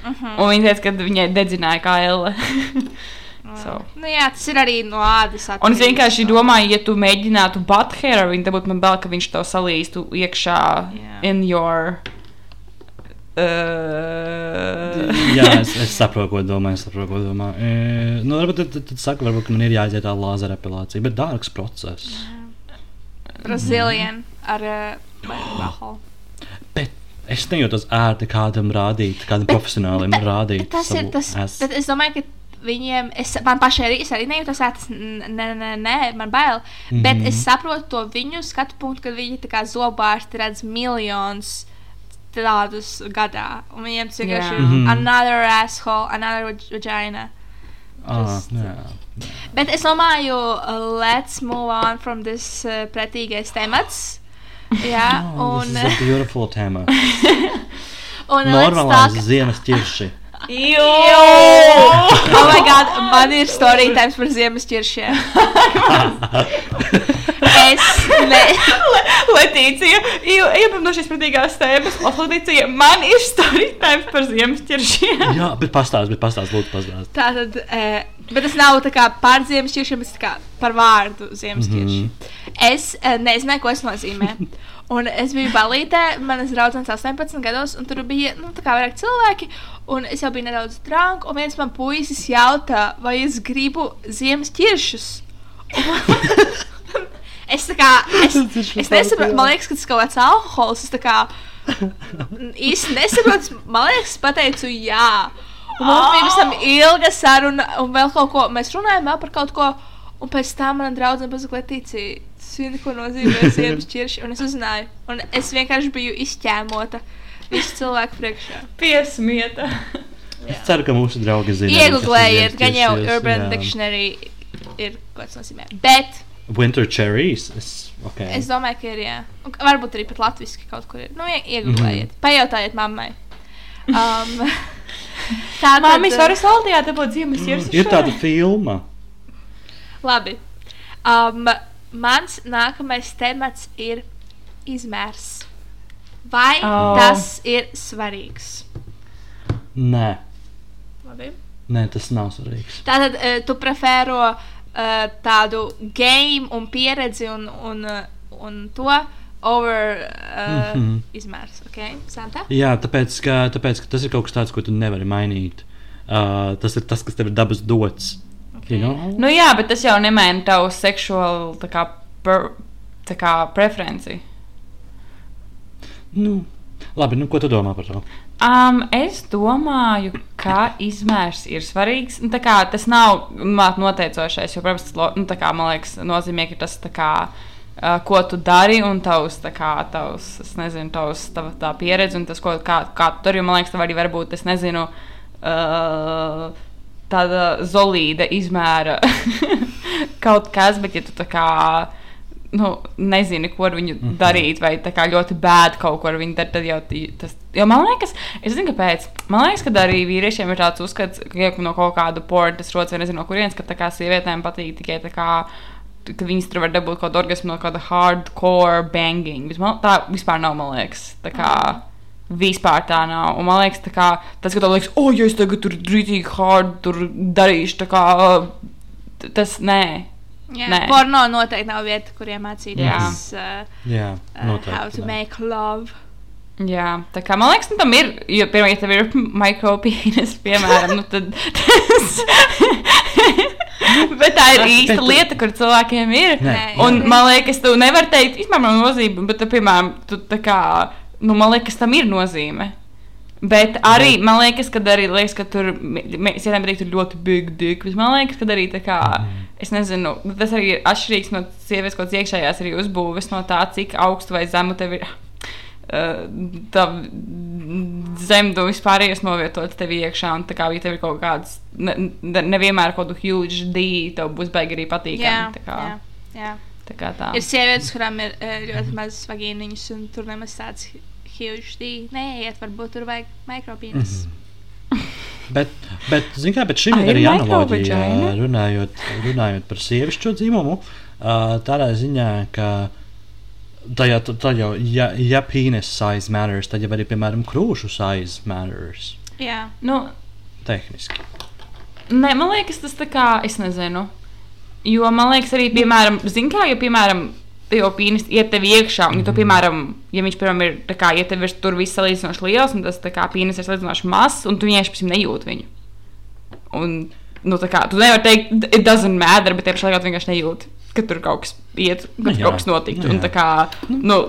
S2: Uh -huh. Un viņa teica, ka viņai dedzināja kā elle. so.
S3: Nu, jā, tas ir arī no ādas.
S2: Un es
S3: atkarīgs,
S2: vienkārši
S3: so.
S2: domāju, ja tu mēģinātu butthair, viņa būtu man bail, ka viņš to salīstu iekšā
S3: Jā.
S2: in your. Uh,
S1: Jā, es, es saprotu, ko domā. Es saprotu, ko domā. E, nu, varbūt tad, tad, tad saka, varbūt, ka man ir jāiziet tā lāzera epilācija, bet dārgs process.
S3: Brazilian ar uh, alkoholu.
S1: Bet es nejūtos ērti kādam rādīt, kādam profesionālim rādīt.
S3: Bet tas ir tas,
S1: ass.
S3: bet es domāju, ka viņiem, es, man pašai arī, es arī nejūtos ērti, nē, nē, nē, man bail. Mm -hmm. Bet es saprotu to viņu skatu punktu, kad viņi tā kā zobārsti redz miljonus tādus gadā. Un viņiem tas vienkārši
S2: Jā.
S3: ir
S1: Mhm.
S3: another asshole, another vag- vagina.
S1: Ah,
S3: just-
S1: jā.
S3: Bet es domāju, uh, let's move on from this uh, pretīgais temats. Jā,
S1: Oh,
S3: un,
S1: is a beautiful tēma.
S3: un
S1: Normālais
S3: talk-
S1: ziemas ķirši.
S3: Oh my god, man ir story times par ziemas ķiršiem. es ne...
S2: Letīcija, iepazīstināt no šīs pratīgās tēmas. Letīcija, man ir story time par ziemas ķiršiem.
S1: Jā, bet pastāst, bet pastāst, lūdzu, pastāst.
S3: Tā tad, e, bet tas nav tā kā par ziemas ķiršiem, bet tā kā par vārdu ziemas ķirši. Mm -hmm. Es e, nezināju, ko tas nozīmē. Un es biju balītē, manas draudzenes 18 gados, un tur bija nu, vairāk cilvēki. Un es jau biju nedaudz drāmā, un viens man puisis jautā, vai es gribu ziemas ķiršus. es tā kā, es, es nesaprotu, man liekas, ka tas ir kaut kāds alkohols. Es tā kā īsti nesaprotu, man liekas, pateicu jā. Un mums bija visam ilga saruna, un vēl kaut ko mēs runājām vēl par kaut ko. Un pēc tam man draudzene pasaka, Letīcija, zini, ko nozīmē ziemas ķirši. Un es uzzināju, un es vienkārši biju izķēmota visu cilvēku priekšā.
S2: Piesmieta.
S1: Es ceru, ka mūsu draugi zina.
S3: Ieguldējiet,
S1: kas
S3: gan jau Urban
S1: jā.
S3: Dictionary ir kaut kas nozīmē. Bet
S1: Winter cherries. Es, okay.
S3: es domāju, ka ir, jā. Un varbūt arī pat latviski kaut kur ir. Nu, ie- ieguldējiet, pajautājiet mammai. Um, tā tad,
S2: Māmis var saldījā, dabūt ziemas irs.
S1: Ir tāda filma.
S3: Labi. Um, mans nākamais temats ir izmērs. Vai
S2: Oh.
S3: tas ir svarīgs?
S1: Nē,
S3: Labi.
S1: nē, tas nav svarīgs.
S3: Tātad uh, tu prefero uh, tādu game un pieredzi un, un, uh, un to over uh, mm. -hmm. izmērs. Okay? Santa?
S1: Jā, tāpēc ka, tāpēc, ka tas ir kaut kas tāds, ko tu nevari mainīt. Uh, tas ir tas, kas tev ir dabas dots. You know?
S2: Nu jā, bet tas jau nemaina tavu seksuālu tā kā, per, tā kā preferenci.
S1: Nu, labi, nu, ko tu domā par to?
S2: Um, es domāju, ka izmērs ir svarīgs. Nu, tā kā, tas nav māt, noteicošais, jo, protams, tas nu, tā kā, man liekas, nozīmē, ka tas tā kā, uh, ko tu dari un tavs, tā kā, tavs, nezinu, tavs, tava, tā pieredze un tas, ko, kā, kā tu dari. Man liekas, tev arī var būt, es nezinu, uh, tāda zolīda izmēra kaut kas, bet ja tu tā kā. Nu, nezini, ko ar viņu mm -hmm. darīt, vai tā kā ļoti bēda kaut ko ar viņu darīt. Tad jau tas, jo man liekas, es zinu, kāpēc. Man liekas, ka arī vīriešiem ir tāds uzskats, ka no kaut kāda porta rodas, vai nezinu, no kurienes, ka tā kā sievietēm patīk tikai tā kā. Ka viņas tur var dabūt kaut kādu orgasmu no kāda hardcore banging. Bet man, tā vispār nav, man liekas. Tā kā, Vispār tā nav. Un man liekas, kā, tas, ka tev liekas, o, oh, ja es tagad tur rītīgi hard tur darīšu, kā tas nē.
S3: Jā,
S2: Nē.
S3: porno noteikti nav vieta, kur iemācīties uh,
S1: Jā,
S3: uh, how to make love.
S2: Jā, tā kā man liekas, nu, tam ir. Jo, piemēram, ja tev ir mikropīnis, piemēram, nu, tad tas. Bet tā ir īsta lieta, kur cilvēkiem ir.
S1: Nē.
S2: Un man liekas, tu nevari teikt, vispār nav nozīme, bet, tu, piemēram, tu tā kā, nu, man liekas, tam ir nozīme. Bet arī man liekas, ka arī liekas, ka tur sievietēm patīk tur ļoti big dick. Bet man liekas, ka arī tā kā, es nezinu, tas arī ir atšķirīgs no sievietes kaut kādas iekšējās arī uzbūves, no tā, cik augstu vai zemu tev ir. Uh, tā zemdu vispār ir novietots tev iekšā, un tā kā ja tev ir kaut kāds, ne, ne- nevienmēr kaut kādu huge D, tev būs baigi arī patīkami. Tā kā,
S3: jā, jā.
S2: Tā kā tā.
S3: Ir sievietes, kurām ir uh, ļoti mazas vagīniņas, un tur nemaz tāds huge D. Nē, iet, varbūt tur vajag mikropīnis.
S1: Mhm. Bet, bet zin kā, bet šim ir arī analoģija,
S2: microvagina?
S1: runājot, runājot par sievišķo dzimumu. Uh, tādā ziņā, ka tajā, tad jau, ja, ja penis size matters, tad jau arī, piemēram, krūšu size matters.
S3: Jā,
S2: Nu,
S1: Tehniski.
S2: Nē, man liekas, tas tā kā, es nezinu. Jo man liekas, arī, piemēram, zin kā, ja, piemēram, tev pīnis iet tev iekšā, un, ja tu, piemēram, ja viņš, piemēram, ir, tā kā, ja tev ir tur viss salīdzinoši liels, un tas, tā kā, pīnis ir salīdzinoši mazs, un tu vienkārši, piemēram, nejūti viņu. Un, nu, tā kā, tu nevari teikt, it doesn't matter, bet tieši laikā tu vienkārši nejūti, ka tur kaut kas iet, ka
S1: Nu
S2: tur
S1: jā,
S2: kaut kas notiktu.
S1: nu
S2: Un, kā, nu,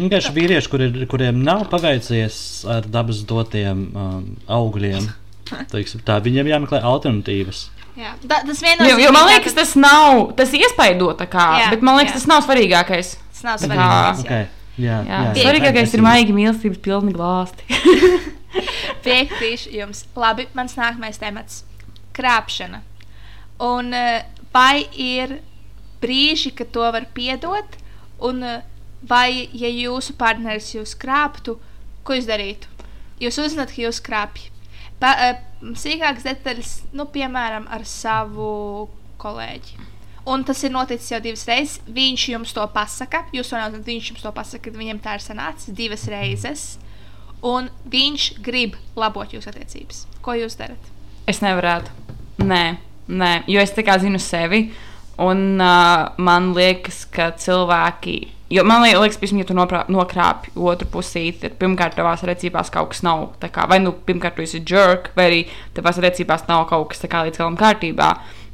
S1: Vienkārši vīrieši, kur ir, kuriem nav paveicies ar dabas dotiem um, augļiem, teiksim, tā, viņiem jāmeklē alternatīvas.
S3: Jā. Da, tas
S2: jo,
S3: viennozīmīgi.
S2: jo man liekas, tas nav, tas iespaido tā kā,
S3: Jā,
S2: bet man liekas,
S3: jā.
S2: tas nav svarīgākais.
S3: tas nav svarīgi.
S1: Okay. Jā,
S2: Jā,
S1: jā,
S2: svarīgākais ir maigi mīlestības pilni glāsti.
S3: Piekritīšu jums. Labi, mans nākamais temats - krāpšana. Un eh, vai ir brīži, kad to var piedot, un eh, vai, ja jūsu partneris jūs krāptu, ko jūs darītu? Jūs uzzināt, ka jūs krāpjat. Pa, eh, sīkākas detaļas, nu, piemēram, ar savu kolēģi. Un tas ir noticis jau divas reizes. Viņš jums to pasaka. Jūs to nezināt, viņš jums to pasaka, kad viņam tā ir sanācis divas reizes. Un viņš grib labot jūsu attiecības. Ko jūs darat?
S2: Es nevarētu. Nē, nē, jo es tā kā zinu sevi. Un uh, man liekas, ka cilvēki. Jo man liekas, ka, ja tu noprā- nokrāpji otru pusīti, tad pirmkārt tavās attiecībās kaut kas nav. Kā, vai nu pirmkārt tu esi jerk, vai arī tavās attiecībās nav kaut kas kā līdz galam kārtībā.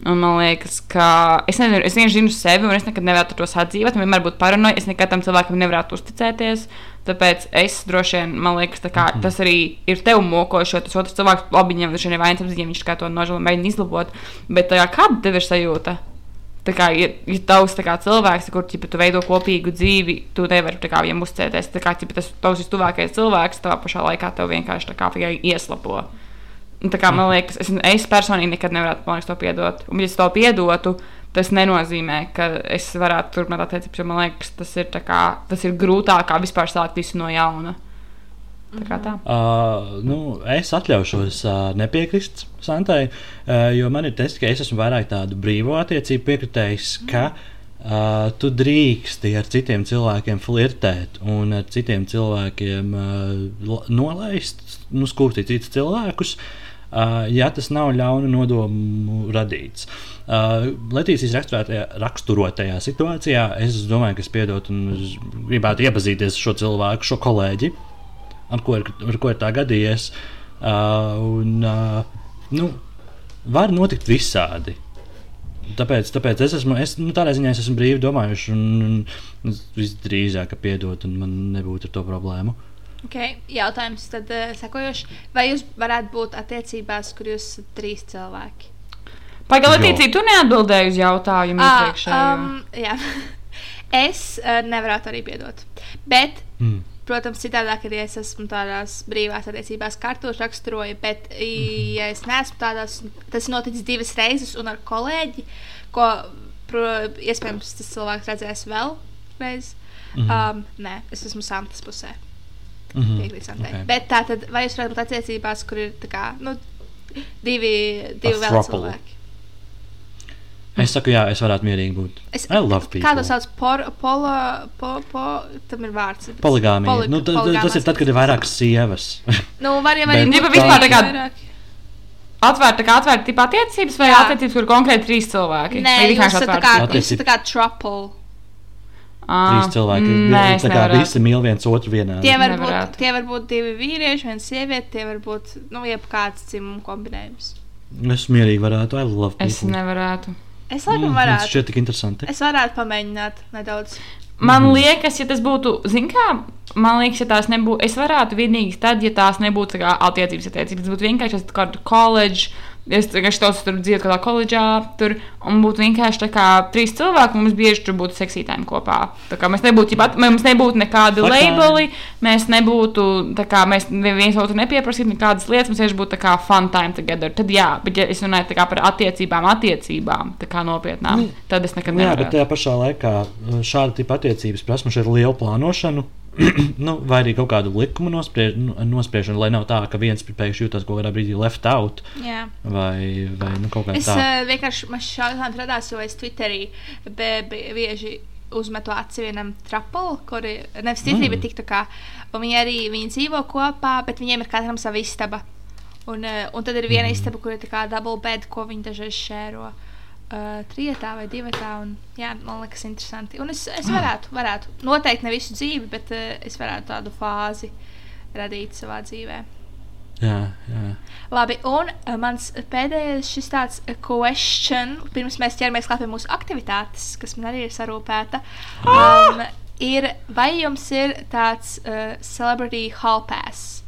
S2: Un man liekas, ka es nezinu, es vienkārši zinu sevi, un es nekad nevarētu to sadzīvot. Man vienmēr būtu paranoja, es nekad tam cilvēkam nevarētu uzticēties. Tāpēc es droši vien, man liekas, kā, tas arī ir tev mokošs, jo tas otrs cilvēks labi viņam ir vainas apziņā, viņš kā to nožēlo mēģina izlabot. Bet tā kā, kāda tev ir sajūta? Tā kā, ja, ja tavs kā, cilvēks, kur ķipa, tu veido kopīgu dzīvi, tu nevari kā, viņam uzticēties. Tā kā ķipa, tas tavs vistuvākais cilvēks, tavā pašā laikā tev vienkārši kā, ieslapo. Un, tā kā, man liekas, es, es personīgi nekad nevarētu liekas, to piedot. Un, ja es to piedotu, tas nenozīmē, ka es varētu turpināt attiecības, jo man liekas, tas ir, kā, tas ir grūtāk vispār sākt visu no jauna. Tā tā.
S1: Uh, nu, es atļaušos uh, nepiekrist Santai, uh, jo man ir tas, ka es esmu vairāk tādu brīvo attiecību piekritējis, ka uh, tu drīksti ar citiem cilvēkiem flirtēt un ar citiem cilvēkiem uh, nolaist, nu, skūpstīt citus cilvēkus. Uh, ja tas nav ļaunu nodomu radīts. Uh, Latvijas raksturotajā situācijā es domāju, ka es piedotu un gribētu iepazīties ar šo cilvēku, šo kolēģi, ar ko ir, ar ko ir tā gadījies. Uh, un, uh, nu, var notikt visādi. Tāpēc, tāpēc es esmu, es, nu, tādā ziņā es esmu brīvi domājuši, un, un visdrīzāk piedotu, un man nebūtu ar to problēmu.
S3: Okay, jautājums tad uh, sekojoši. Vai jūs varētu būt attiecībās, kur jūs esat trīs cilvēki?
S2: Latīcija, tu neatbildēji uz jautājumu
S3: Ah,
S2: iepriekšējo.
S3: um, jā. es uh, nevaru arī piedot. Bet,
S1: Mm.
S3: Protams, citādi arī es esmu tādās brīvās attiecībās, kā to raksturoju. Bet, i- ja es neesmu tādās, tas noticis divas reizes un ar kolēģi, ko pro, iespējams tas cilvēks redzēs vēl reiz.
S1: Mhm.
S3: Um, nē, es esmu Santas pusē.
S1: Mhm.
S3: Piekrīt Santai.
S1: Ok.
S3: Bet tā tad, vai jūs būt attiecībās, kur ir tā kā, nu, divi, divi vēl cilvēki?
S1: Es saku, jā, es varētu mierīgi būt.
S3: Es,
S1: I love people.
S3: Kā to sauc? Por, polo, po, po, tam ir vārds.
S1: Poligāmija.
S3: Poli-
S1: nu, ta, ta, tas ir tad, kad ir vairākas sievas.
S3: Nu, var jau arī būt
S2: vispār tā kā-. Atvērta, kā atvērta tipa attiecības vai
S3: Jā.
S2: attiecības, kur konkrēti trīs cilvēki?
S3: Nē,
S2: vienkārši
S3: esat tā kā,
S1: Attiecība.
S3: tā kā trouble.
S2: Ā,
S1: Trīs cilvēki.
S2: Nē, es
S1: tā kā
S2: nevarētu.
S1: visi mīl viens otru vienā.
S3: Tie var, būt, tie var būt divi vīrieši, viena sieviete, tie var būt, nu, jebkāds dzimuma kombinējums.
S1: Es mierīgi varētu. I love people.
S2: Es nevarētu.
S3: Es laikam
S1: Mm, tas
S3: varētu.
S1: šķiet tik interesanti.
S3: Es varētu pamēģināt nedaudz.
S2: Man
S1: Mhm.
S2: liekas, ja tas būtu, zināmā kā, man liekas, ja tās nebūtu, es varētu vienīgi tad, ja tās nebūtu kā attiecības, attiecības. Tas būtu vienkārši kāda koledža. Es vienkārši tos tur dzīvoju kādā koledžā, tur, būtu vienkārši tā kā trīs cilvēki, mums bieži tur būtu seksītājiem kopā. Tā kā mēs nebūtu, pat, mums nebūtu nekādi labeli, mēs nebūtu, tā kā mēs viens otru nepieprasītu nekādas lietas, mums vienkārši būtu tā kā fun time together. Tad jā, bet ja es runāju tā kā par attiecībām, attiecībām, tā kā nopietnām, tad es nekad
S1: Nu Jā,
S2: nevaru.
S1: bet tajā pašā laikā uh, šāda tipa attiecības prasa šeit lielu plānošanu. nu, vai arī kaut kādu likumu nospriež, nu, nospriešanu, lai nav tā, ka viens pēkšņi jūtas kaut kādā brīdī left out
S3: Jā.
S1: vai, vai nu, kaut kā
S3: Es
S1: tāda.
S3: uh, vienkārši man jautājuma radās, jo es Twitterī bieži uzmetu aci vienam trapalam, kuri nevis Twitterī,
S1: Mm.
S3: bet tik tā kā. Un viņi arī viņi dzīvo kopā, bet viņiem ir katram sava istaba. Un, uh, un tad ir viena mm. istaba, kur ir tā kā double bed, ko viņi dažreiz šēro. Uh, trijotā vai divatā. Un, jā, man liekas, interesanti. Un es, es varētu, varētu, noteikti ne visu dzīvi, bet uh, es varētu tādu fāzi radīt savā dzīvē.
S1: Jā, jā.
S3: Labi, un uh, mans pēdējais šis tāds uh, question, pirms mēs ķeramies klāt pie mūsu aktivitātes, kas man arī ir sarūpēta, um, ir, vai jums ir tāds uh, celebrity hall pass?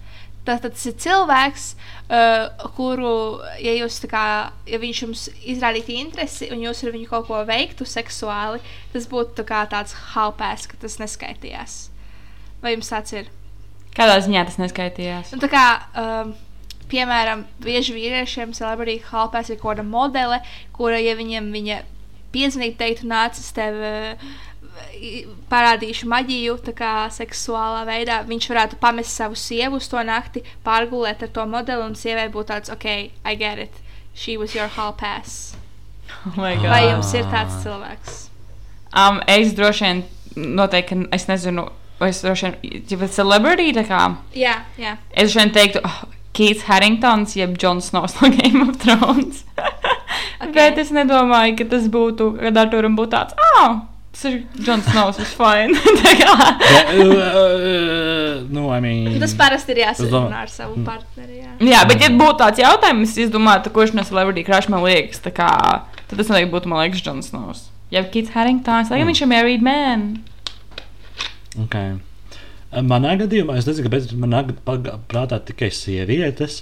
S3: Tātad tas ir cilvēks, uh, kuru, ja jūs kā, ja viņš jums izrādītu interesi un jūs ar viņu kaut ko veiktu seksuāli, tas būtu tā kā tāds hall pass, ka tas neskaitījās. Vai jums tāds ir?
S2: Kādā ziņā tas neskaitījās?
S3: Nu, tā kā, um, piemēram, bieži vīriešiem celebrity halpēs ir kaut kāda modele, kura, ja viņam viņa piezvanītu, teiktu, nācis tev. uh, i- Parādīšu maģiju, tā kā seksuālā veidā. Viņš varētu pamest savu sievu uz to nakti, pārgulēt ar to modeli, un sievai būtu tāds, ok, I get it. She was your hall pass.
S2: Oh my God.
S3: Vai jums ir tāds cilvēks?
S2: Um, es droši vien, noteikti, es nezinu, es droši vien, ja bet celebrity, tā kā,
S3: Jā, jā.
S2: es droši vien teiktu, oh, Keits Harringtons, jeb Jons Snows no Game of Thrones. okay. Bet es nedomāju, ka tas būtu, kad Arturam būtu tāds, ah, tas ir Jons Snows, tas fine.
S1: Bet, uh, uh, nu, I mean,
S3: Tas parasti ir jāsarunā ar savu partneri. Jā.
S2: Jā, bet, ja būtu tāds jautājums, es domāju, kurš no celebrity crush man liekas, kā, tad tas noteikti būtu, man liekas, Jons Snows. Ja Keits Harringtons, lai
S1: Mm.
S2: viņš ir married man.
S1: Okay. Manā gadījumā es nezinu, kāpēc man nāk paga- prātā tikai sievietes.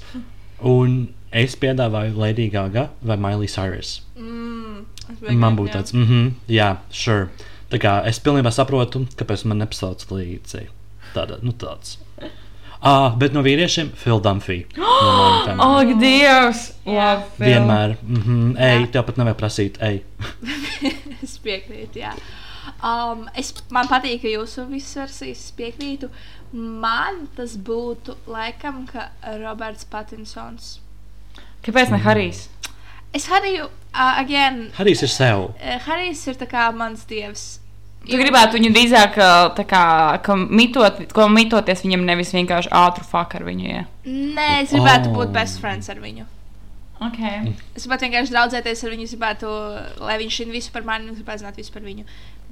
S1: Un es piedāvāju Lady Gaga vai Miley Cyrus.
S3: Mm.
S1: Man būtu tāds, mm -hmm, jā, sure. Tā kā es pilnībā saprotu, kāpēc man nepasauc līdzi. Tāda, nu tāds. Ah, bet no vīriešiem Philadelphia. No
S2: Ak, Dievs! Labi, Phil.
S1: Vienmēr. Mm -hmm, ej, tev pat nevajag prasīt, ej.
S3: es piekrītu, jā. Um, es, man patīk, ka jūsu visas versijas piekrītu. Man tas būtu laikam, ka Roberts Patinsons.
S2: Kāpēc ne Harijs?
S3: Es Hariju, uh, again,
S1: Harijs ir sev.
S3: uh, Harijs ir kā mans dievs.
S2: Tu gribētu viņu drīzāk tā kā, ka mitot, ko mitoties viņam nevis vienkārši ātru fuck ar viņu. Ja?
S3: Nē, es gribētu
S1: Oh.
S3: būt best friends ar viņu.
S2: Okay.
S3: Es gribētu vienkārši draudzēties ar viņu, es gribētu, lai viņš zinātu visu par mani, un es gribētu zināt visu par viņu.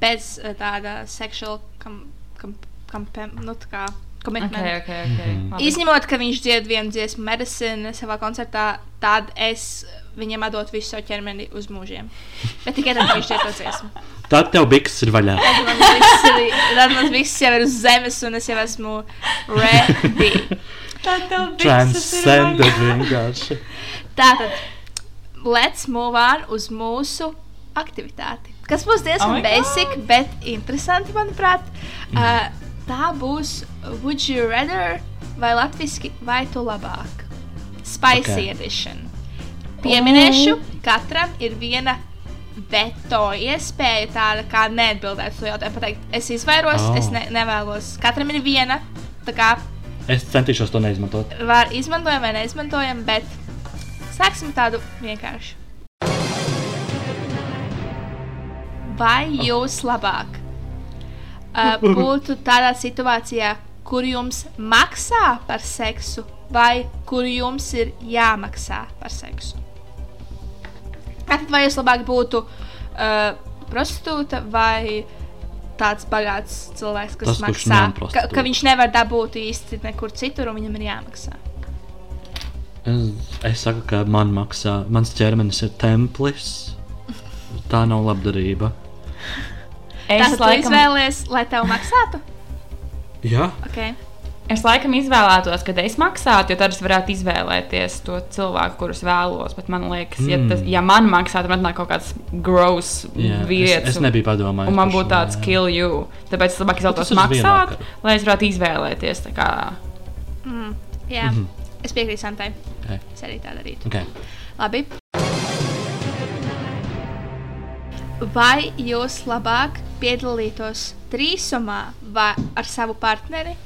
S3: Bez uh, tāda seksuāla kom, kom, kom, nu, tā kā commitment.
S2: Okay, okay, okay.
S1: Mhm.
S2: Labi.
S3: Izņemot, ka viņš dzied vienu dziesmu medicīnu savā koncertā, tad es viņam atdotu visu savu ķermeni uz mūžiem. Bet tikai tad, kad viņš to dziesmu.
S1: Tad tev biks ir vaļā.
S3: Tad man viss ir, tad man viss jau ir uz zemes, un es jau esmu ready.
S1: Transcended vienkārši.
S3: Tātad, let's move on uz mūsu aktivitāti. Kas būs diezgan oh basic, bet interesanti, manuprāt. Uh, tā būs Would you rather vai latviešu vai tu labāk? Spicy
S1: Ok.
S3: okay. edition. Pieminēšu, katram ir viena veto iespēja, tāda kā neatbildēt to jautājumu. Pateikt, es izvairos,
S1: Oh.
S3: oh. es ne, nevēlos. Katram ir viena. Tā kā
S1: Es centīšos to neizmantot.
S3: var izmantojam vai neizmantojam, bet sāksim tādu vienkārši. Vai jūs labāk uh, būtu tādā situācijā, kur jums maksā par seksu, vai kur jums ir jāmaksā par seksu? Tātad, vai jūs labāk būtu uh, prostitūta vai tāds bagāts cilvēks, kas
S1: Tas,
S3: maksā, ka, ka viņš nevar dabūt īsti nekur citur, un viņam ir jāmaksā?
S1: Es, es saku, ka man maksā, mans ķermenis ir templis. Tā nav labdarība.
S2: Es
S3: Tātad, tu
S2: laikam,
S3: izvēlies, lai tev maksātu?
S1: Jā,
S3: Okay.
S2: Es laikam izvēlētos, ka es maksātu, jo tad es varētu izvēlēties to cilvēku, kurus vēlos. Bet man liekas, mm. ja, tas, ja man maksātu, tad nāk kaut kāds gross
S1: jā
S2: vīrietis.
S1: Es, es nebiju padomājis.
S2: Un man būtu tāds
S1: jā.
S2: kill you. Tāpēc es labāk
S1: tas
S2: izvēlētos maksāt,
S1: vienvakaru.
S2: lai es varētu izvēlēties. tā Kā...
S3: Mm, jā, mm. -hmm. es piekrītu Santai.
S1: Okay.
S3: Es arī tā darītu.
S1: Okay.
S3: Labi. Vai jūs labāk piedalītos trīsumā vai ar savu partneri,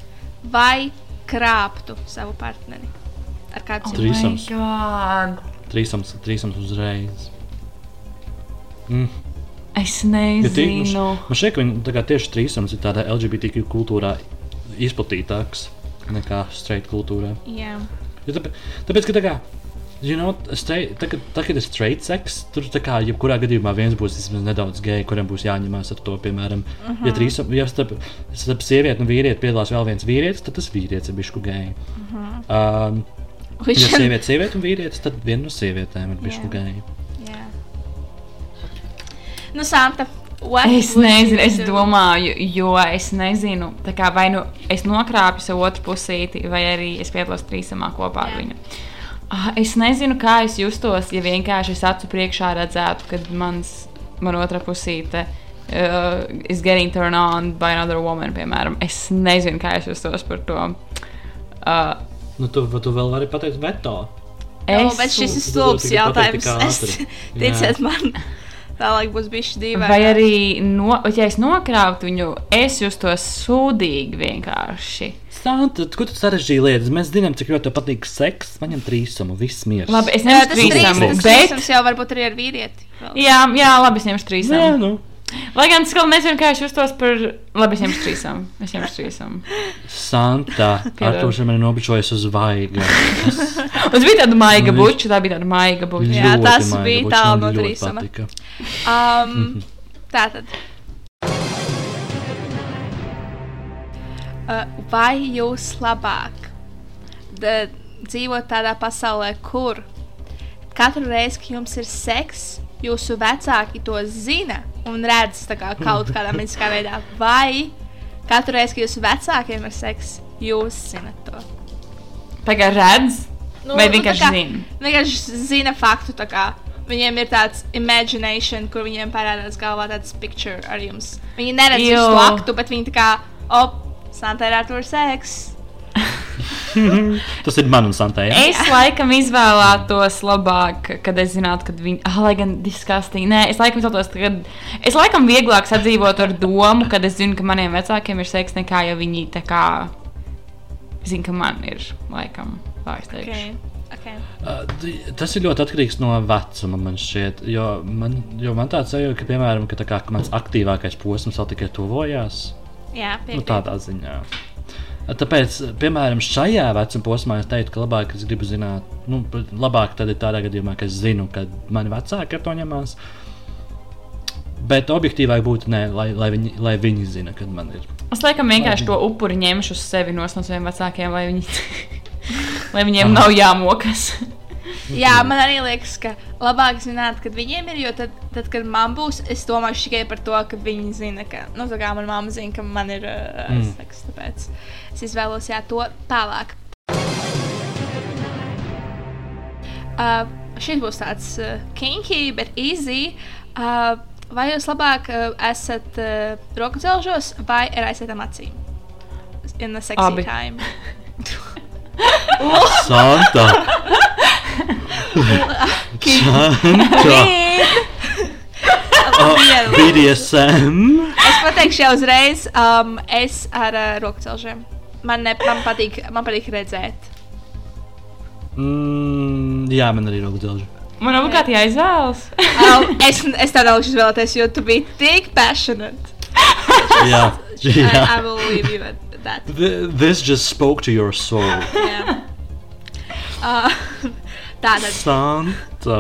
S3: vai krāptu savu partneri? Ar kādu citu?
S1: Trīsums.
S2: Oh God.
S1: Trīsums, trīsums uzreiz. Mm.
S2: Es
S1: Ja tī, man,
S2: nezinu.
S1: man šķiet, ka viņi tieši trīsums ir tādā LGBTQ kultūrā izplatītāks nekā straight kultūrā.
S3: Jā.
S1: Jo tāpēc, tāpēc, ka tā kā, you know, straight, tā, kad, tā, kad ir straight seks, tur tā kā, jebkurā gadījumā viens būs vismaz nedaudz gejs, kuram būs jāņemās ar to, piemēram, uh -huh. ja trīsum, ja starp, starp sievieti un vīrieti piedalās vēl viens vīrietis, tad tas vīrietis ir bišku gejs. Uh -huh. um, ja sieviete, sieviete un vīrietis, tad viena no sievietēm ir bišku
S3: Jā.
S1: gejs.
S3: Jā. Nu, Santa. what
S2: Es nezinu, es
S3: do?
S2: domāju, jo es nezinu, kā vai nu es nokrapju savu otru pusīti, vai arī es piedalos trīsumā kopā ar
S3: Jā.
S2: viņu. Ah, Es nezinu, kā es justos, ja vienkārši es acu priekšā redzētu, kad mans, man otrā pusīte uh, is getting turned on by another woman, piemēram. Es nezinu, kā es justos par to. Uh,
S1: Nu, tu, tu vēl vari pateikt veto.
S2: Es,
S3: bet šis ir
S1: tu
S3: stulbs jautājums. Es, ticiet man, tālāk būs bijis divi.
S2: Vai arī, no, ja es nokrautu viņu, es justos sūdīgi vienkārši.
S1: Santa, ko tu sarežģīji lietas? Mēs zinām, cik ļoti patīk seks. Man jau trīsumu, viss mieras.
S2: Labi, es
S3: Jā,
S2: neesmu
S3: tas trīs,
S2: trīsam,
S3: tas
S2: bet
S3: trīsums jau varbūt arī ar vīrieti. vēl.
S2: Jā, jā, labi, es ņemšu
S1: Nē,
S2: trīsam.
S1: nu.
S2: Lai gan es nezinu, kā es justos par. Labi, es ņemšu trīsam. Es ņemšu trīsam.
S1: Santa, ar to šodien ir nobičojies uz vaiga.
S2: Tas bija tāda maiga
S1: Nu,
S2: buča, tā bija tāda maiga buča.
S3: Jā, tas bija tālu
S1: man
S3: no
S1: patika.
S3: Um, tātad. Uh, vai jūs labāk da, dzīvot tādā pasaulē, kur katru reizi, kad jums ir seks, jūsu vecāki to zina un redz tā kā kaut kādā mītiskā veidā, vai katru reizi, kad jūsu vecākiem ir seks, jūs zinat to?
S2: Pagaidām, redz,
S3: Nu,
S2: vai
S3: nu,
S2: vienkārši
S3: kā-
S2: zina.
S3: Vienkārši zina faktu, viņiem ir tāds imagination, kur viņiem parādās galvā tāds picture ar jums. Viņi neredz to aktu, bet viņi tā kā, op, Santa ir ar to seks.
S1: Tas ir man un Santai. Ja?
S2: Es laikam izvēlētos labāk, kad es zinātu, ka viņi. Ah, lai gan diskastīgi. Nē, es laikam izvēlētos, kad. Es laikam vieglāk sadzīvotu ar domu, kad es zinu, ka maniem vecākiem ir seks, nekā ja viņi tā kā. Zinu, ka man ir laikam. Tā es teikšu.
S3: Okay. Okay.
S1: Uh, Tas ir ļoti atkarīgs no vecuma, man šķiet. Jo man, jo man tāds sajūta, ka, piemēram, ka, tā kā, ka mans aktīvākais posms vēl tikai tuvojās.
S3: Jā,
S1: Nu,
S3: piekrīt.
S1: tādā ziņā. Tāpēc, piemēram, šajā vecuma posmā es teiktu, ka labāk es gribu zināt, nu, labāk tad ir tādā gadījumā, ka es zinu, ka mani vecāki ar to ņemās. Bet objektīvāk būtu, nē, lai, lai, viņi, lai viņi zina, kad man ir.
S2: Es laikam vienkārši to upuri ņemšu uz sevi no saviem vecākiem, lai, viņi, lai viņiem nav jāmokas.
S3: Jā, man arī liekas, ka labāk zināt, kad viņiem ir. Jo tad, tad kad man būs, es domāju tikai par to, ka viņi zina, ka, nu, manā mamma zina, ka man ir uh,
S1: Mm.
S3: seks. Tāpēc es izvēlos jā, to tālāk. Uh, šis būs tāds uh, kinky, bet easy. Uh, vai jūs labāk uh, esat uh, rokudzelžos vai ar aizsētām acīm? In the sexy
S2: Abi.
S3: time.
S1: Santa! Oh, BDSM!
S3: Es pateikšu jau uzreiz, um, es ar uh, rokcelžiem. Man, ne, man, patīk, man patīk redzēt.
S1: Mm, jā, man arī ir rokudzelži.
S2: Man obligāti jāizvēlas.
S3: Um, es, es tā nevaru izvēlēties, jo tu biji tik passionate.
S1: Jā,
S3: I,
S1: jā.
S3: I will leave you at that.
S1: Th- This just spoke to your soul.
S3: Yeah. Uh, Tātad,
S1: Santa!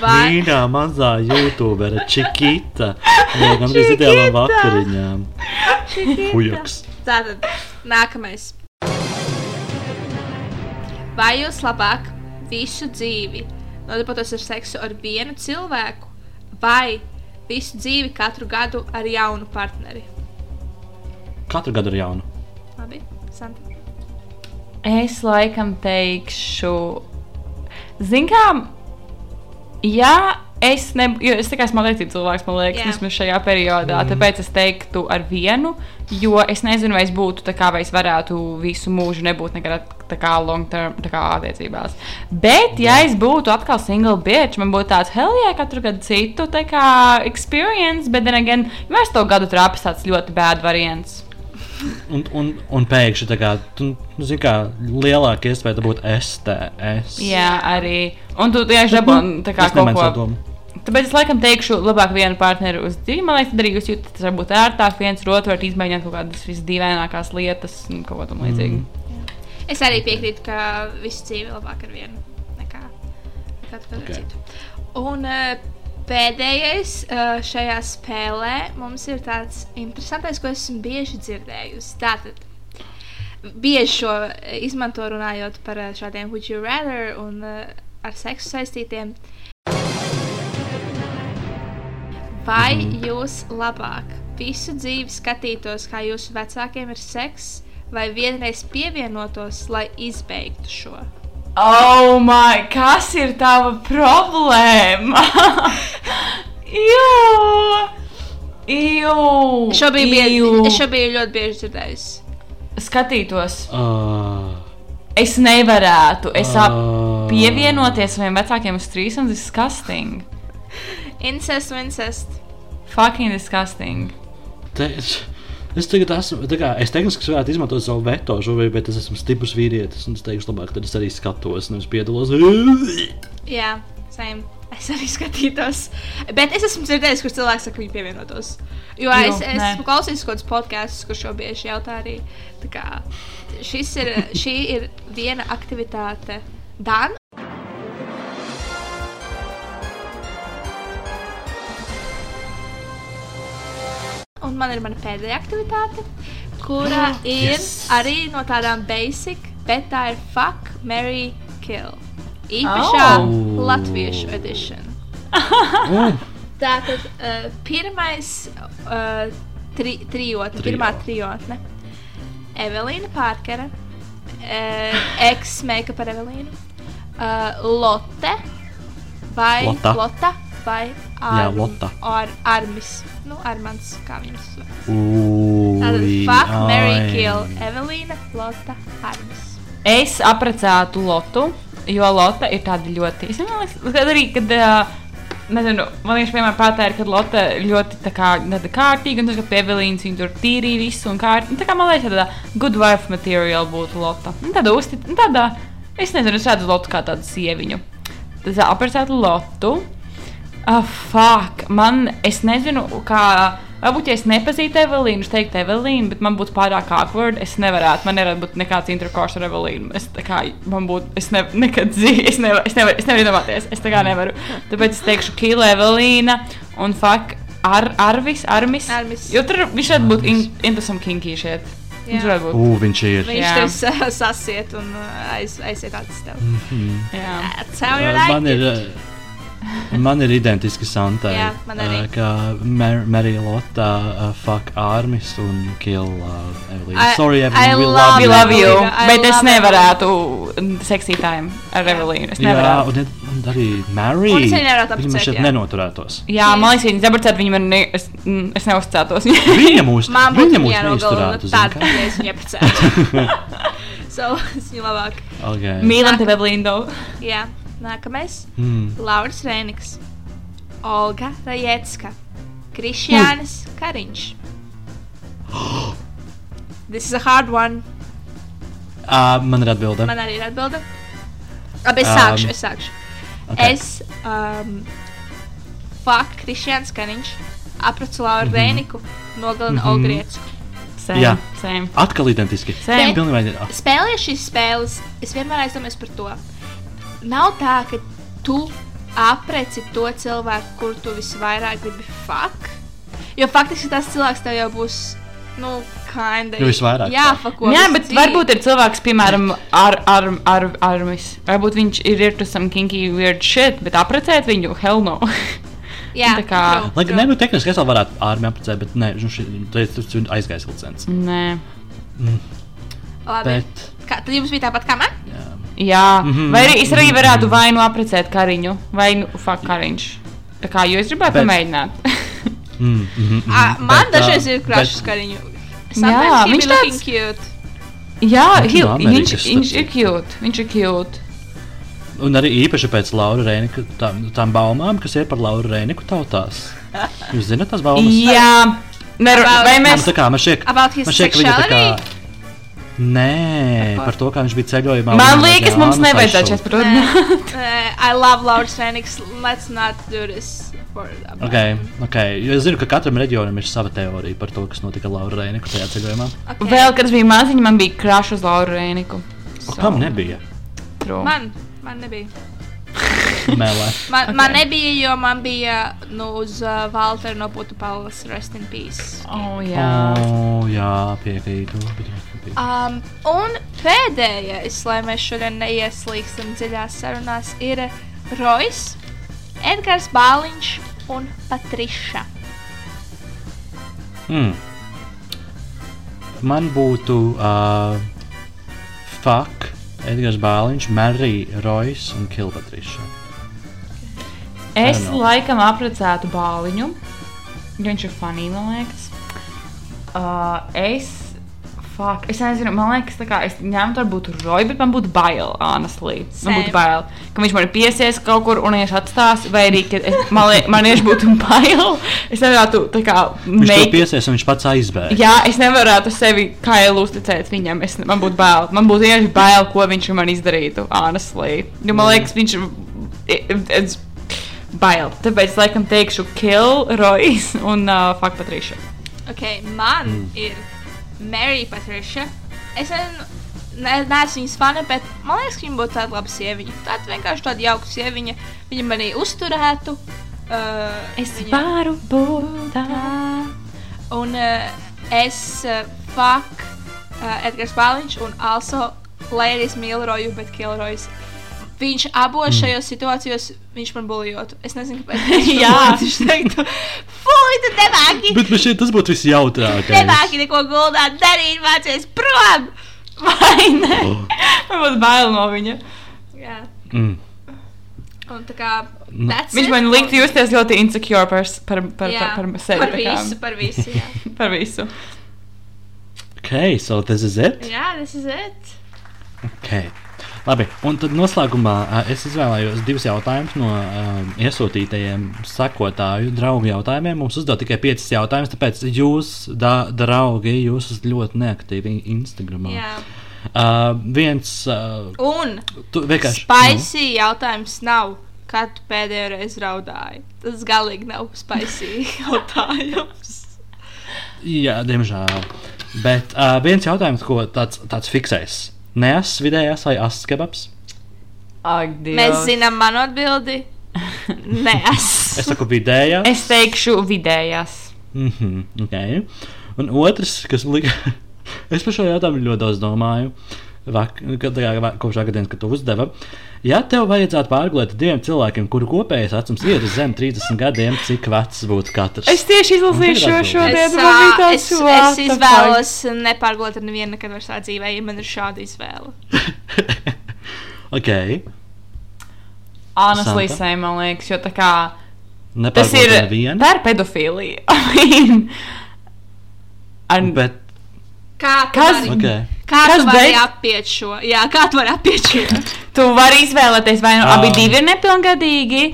S3: vai,
S1: Mīļā mazā YouTubera Čikita! Jā, gan arī ideālām vakariņām. Hujaks.
S3: tātad, nākamais. Vai jūs labāk visu dzīvi nodarbotos ar seksu ar vienu cilvēku, vai visu dzīvi katru gadu ar jaunu partneri?
S1: Katru gadu ir jaunu.
S3: Labi, Santa.
S2: Es laikam teikšu, zin kā, ja es, ne, jo es kā esmu attiecību cilvēks, man liekas,
S3: Jā.
S2: vismaz šajā periodā, mm. tāpēc es teiktu ar vienu, jo es nezinu, vai es būtu tā kā, vai es varētu visu mūžu nebūt nekad tā kā long term tā kā attiecībās. Bet, ja es būtu atkal single bitch, man būtu tāds, hell, yeah, katru gadu citu tā kā experience, bet, then again, es to gadu trāpes tāds ļoti bad variants.
S1: Un, un, un pēkšņi tā kā, tu, nu, zini, kā lielāka iespēja būt STS.
S2: Jā, arī. Un tu tieši dabūji tā kā
S1: Tas
S2: kaut ko. Tāpēc es laikam teikšu, labāk vienu partneri uz divu. Man liekas, tad arī jūs jūtaties varbūt ērtāk viens ar otru, varat izmēģināt kaut kādas visdīvainākās lietas un kaut ko tam līdzīgu. Mm.
S3: Es arī piekrītu, ka visu dzīvi labāk ar vienu nekā nekā katru
S1: Ok.
S3: citu. Un uh, pēdējais uh, šajā spēlē mums ir tāds interesants, ko esmu bieži dzirdējusi. Tātad, bieži šo eh, izmanto runājot par eh, šādiem would you rather un ar seksu saistītiem. Vai -hmm. jūs labāk visu dzīvi skatītos, kā jūsu vecākiem ir seks, vai vienreiz pievienotos, lai izbeigtu šo?
S2: Oh, my, kas ir tava problēma? Jū! Jū!
S3: Šo biju, ļoti bieži dzirdējusi.
S2: Skatītos,
S1: Uh,
S2: es nevarētu. Es ap...
S1: Ah.
S2: pievienoties saviem vecākiem uz trīs un disgusting.
S3: Incest, incest.
S2: Fucking disgusting.
S1: te, es, es tagad esmu, kā, es tehniski varētu izmantot savu veto šobrīd, bet es esmu stiprs vīrietis. Un es teikšu, labāk, tad es arī skatos, nevis piedalos.
S3: Jā, same. Es arī skatītos. Bet es esmu dzirdējis, kur cilvēks saka, ka viņi pievienotos. Jo
S2: Jo,
S3: es, es
S2: nē.
S3: esmu klausījis kaut kādus podkāstus, kur šo bieži jautā arī. tā Kā, šis ir, šī ir viena aktivitāte. Dan, Un man ir mana pēdējā aktivitāte, kura ir
S1: Yes.
S3: arī no tādām basic, bet tā ir fuck, marry, kill. Īpašā
S1: Oh.
S3: oh. latviešu edition.
S1: Mm.
S3: Tātad uh, pirmais uh, tri, trijotne,
S1: Trio.
S3: pirmā trijotne. Evelīna Pārkere, uh, ex-make par Evelīnu, uh, Lotte, vai
S1: Lota.
S3: Lota vai
S1: Jā,
S3: Arm-
S1: Lota.
S3: Ar, Armis. Nu, Armans, kā viņas. Tātad fuck, Mary,
S1: ai.
S3: kill, Evelīna, Lota, Armis.
S2: Es apprecētu Lotu, jo Lota ir tāda ļoti. Es domāju, ka arī, kad. Nezinu, man liekas, vienmēr prātā ir, ka Lotte ļoti tā kā, tāda kārtīga, un tas, ka pievilīns viņa tur tīrīja visu un kārtīgi. Tā kā man liekas, tāda good wife material būtu Lotte. Un Tāda uztic, un tāda, es nezinu, es redzu Lotu kā tādu sieviņu. Tas apprecētu Lotu. Ah, fuck, man, es nezinu, kā. Varbūt, ja es nepazītu Evelīnu, es teiktu Evelīnu, bet man būtu pārāk awkward. Es nevarētu, man nevarētu būt nekāds interkors ar Evelīnu. Es kā, man būtu, es ne, nekad dzīvoju, es nevaru, es nevaru, es nevaru iedomāties, es tā kā nevaru. Tāpēc es teikšu Kila Evelīna un fuck ar, Arvis, Armis.
S3: Armis.
S2: Jo tur viņš varētu būt in, into some kinky shit. Viņš
S3: Jā.
S2: varētu būt.
S1: Ū, viņš ir.
S3: Viņš
S2: Jā.
S3: tev sa- sasiet un uh, aiz, aiziet acis tev.
S2: Jā.
S3: That's how you like
S1: Man ir,
S3: it.
S1: uh, man ir identiski Santai.
S3: Jā, man arī.
S1: uh, Kā Mar Marija Lotta, uh, fuck Armis un Kill uh, Evelīna.
S3: I-
S1: Sorry,
S3: I
S1: Evelīna, we
S3: love
S2: We
S1: you.
S2: love you,
S3: I
S2: bet es nevarētu sexy time ar Evelīnu. Es
S1: Jā,
S2: nevarētu.
S1: un, un arī Marija.
S3: Arī nevarētu
S1: Viņa man
S3: apprecēt,
S1: šeit
S3: jā.
S1: nenoturētos.
S2: Jā, man liekas, viņa debatēt, viņa man ne, es, mm, es neuzticētos.
S1: Viņa mūs, viņa mūs neizturētu.
S3: tad,
S1: zini
S3: kad es viņu apprecētu. so, es viņu labāk.
S1: Okay.
S2: Mīlam tevi, Evelīna.
S3: Jā, nākamais.
S1: Mm.
S3: Lauris Rēniks, Olga Rajecka, Krišjānis Kariņš. This is a hard one.
S1: Uh, man ir atbilde.
S3: Man arī ir atbilde. Abi es
S1: Um,
S3: sākšu, es sākšu.
S1: Okay.
S3: Es, um, fuck, Krišjāns Kariņš, apracu Lauru
S1: Mhm.
S3: Rēniku, nogalina
S1: Mhm.
S3: Olgu Riecku.
S2: Same,
S1: Jā.
S2: same.
S1: Atkal identiski.
S2: Same.
S1: Ah,
S3: Spēlēju šīs spēles, es vienmēr aizdomājos par to. Nav tā, ka tu apreci to cilvēku, kur tu visvairāk gribi fuck. Jo faktiski tas cilvēks tev jau būs, nu, kinda.
S1: Jo visvairāk
S3: Jā,
S1: fuck.
S2: Jā, bet varbūt ir cilvēks, piemēram, ar, ar, ar, armis. Varbūt viņš ir ir to some kinky weird shit, bet apprecēt viņu, hell no.
S3: Jā,
S2: tā kā-
S3: true,
S1: Lai gan nebūtu tehniski, es vēl varētu ārmē apprecēt, bet nē, nu, šī- tas ir aizgājis licences.
S2: Nē.
S3: Labi.
S1: Bet,
S3: Kā, tad jums bija tāpat kā man?
S1: jā.
S2: Jā,
S1: Mhm.
S2: vai arī es arī varētu vai nu apprecēt kariņu, vai nu fuck kariņš. Tā kā, jo es gribētu
S1: Bet-
S2: pamēģināt.
S1: Mm, mm, mm,
S3: Ah, man
S1: bet,
S3: dažreiz ir krašs
S1: bet-
S3: kariņu.
S2: Jā, viņš tāds-
S3: cute.
S2: Jā,
S1: no
S2: viņš, viņš ir cute. Viņš ir cute.
S1: Un arī īpaši pēc Laura Rēnika tām, tām baumām, kas ir par Lauru Rēniku tautās. Jūs zināt tās baumas?
S2: Jā, Neru,
S3: About-
S2: vai
S1: Man
S2: mēs
S1: tā kā man
S3: his
S1: man šķiet, ka viņa tā kā. Nē, par to, kā viņš bija ceļojumā.
S2: Man liekas, mums nevajadzētu šeit par to runāt.
S3: I love Lauris Phoenix. Let's not do this. For,
S1: Okay, okay. Jo es zinu, ka katram reģionam ir sava teorija par to, kas notika Laura Rēniku tajā ceļojumā.
S3: Okay.
S2: Vēl, kad es biju maziņa, man bija krašs uz Lauru Rēniku.
S1: So. Kam nebija?
S2: True.
S3: Man, man nebija.
S1: Mēlē.
S3: Man, okay. Man nebija, jo man bija nu, uz uh, Valteru no Putu Palas Rest in Peace.
S2: Oh, jā.
S1: Oh, jā, piekrītu. piekrītu.
S3: Um, un pēdējais, lai mēs šodien neieslīgstam dziļās sarunās, ir Rojas, Edgars Bāliņš un Patriša.
S1: Mm. Man būtu uh, Fuck, Edgars Bāliņš, Marija Rojas un Kilpatriša.
S2: Es laikam apprecētu bāliņu, jo viņš ir funny, man liekas. Uh, es, fuck, es nezinu, man liekas, tā kā es ņemtu varbūt roju, bet man būtu bail, honestly. Man
S3: Same.
S2: būtu bail, ka viņš man ir piesies kaut kur un viņš atstās, vai arī, ka es, man, liek, man vienkārši būtu bail. Es nevarētu, tā kā,
S1: Viņš to
S2: make-
S1: piesies un viņš pats aizbēga.
S2: Jā, es nevarētu sevi kā jau uzticēt viņam. Es, man būtu bail. Man būtu vienkārši bail, ko viņš man izdarītu. Honestly. Jo man liekas, viņš ir. Bail. Tāpēc, laikam, teikšu, kill Rojas un uh, fuck Patriša.
S3: Okay, man mm. ir Mary Patriša. Es nezinu, ne, neesmu viņas fani, bet man liekas, ka viņa būtu tāda laba sieviņa. Tāda vienkārši tāda jauka sieviņa. Viņa manī uzturētu. Uh,
S2: Es
S3: viņa-
S2: varu būt tā.
S3: Un uh, es uh, fuck uh, Edgars Bāliņš un also Lērijs Milroju, bet Kilrojas. Viņš abos šajos situācijos viņš man buļļotu. Es nezinu, kāpēc.
S2: Jā.
S3: viņš teiktu, fuck, tu nemāki!
S1: Bet man šķiet, tas būtu visjautrākais.
S3: Nemāki neko guldāt, darīt, mācies prom!
S2: Vai ne? Man būtu bail no viņa.
S3: Jā.
S1: Mm.
S3: Un tā kā
S1: Nu.
S2: Viņš man liktu justies ļoti insecure par, par, par,
S3: Jā,
S2: par, par sevi.
S3: par visu, par visu. Jā,
S2: par visu.
S1: Okay, so this is it.
S3: jā this is it.
S1: Okay. Labi, un tad noslēgumā es izvēlējos divus jautājumus no um, iesūtītajiem sekotāju draugu jautājumiem. Mums uzdod tikai piecas jautājumus, tāpēc jūs, da, draugi, jūs esat ļoti neaktīvi Instagram. Uh, viens, uh,
S3: Un
S1: tu vienkārši.
S3: spicy jautājums nav. Kad pēdējo reizi raudāji? Tas galīgi nav spicy jautājums.
S1: Nu, jā, diemžēl. Bet uh, viens jautājums, ko tāds, tāds fiksēs. Neas vidējās vai asas kebabs?
S2: Ak, Dievs.
S3: Mēs zinām manu atbildi. Nē, es.
S1: Es saku vidējā.
S2: Es teikšu vidējās.
S1: Mm -hmm, okay. Un otrs, kas man lika, es par šo jautājumu ļoti daudz domāju. Vak, va- kopš gadiem, kad tu uzdevi. Ja tev vajadzētu pārgulēt diviem cilvēkiem, kuru kopējais vecums ir zem 30 gadiem, cik vecs būtu katrs?
S2: Es tieši izlasīju šo šodien. Man bija tāds,
S3: es, es izvēlos nepārgulēt ar nevienu nekad vairs savā dzīvē, ja man ir šāda izvēle.
S1: ok.
S2: Honestly,
S1: Santa?
S2: same, man liekas, jo tā kā tas ir.
S1: nevienu.
S2: Tā ir pedofīlija. Ar,
S1: Bet,
S3: Kā
S2: Kas?
S3: vari,
S1: ok.
S3: Kā
S2: kas
S3: tu vari
S2: beidz-
S3: apiet šo? Jā, kā tu vari apiet šo?
S2: tu vari izvēlēties, vai nu
S1: Ā.
S2: abi divi ir nepilngadīgi,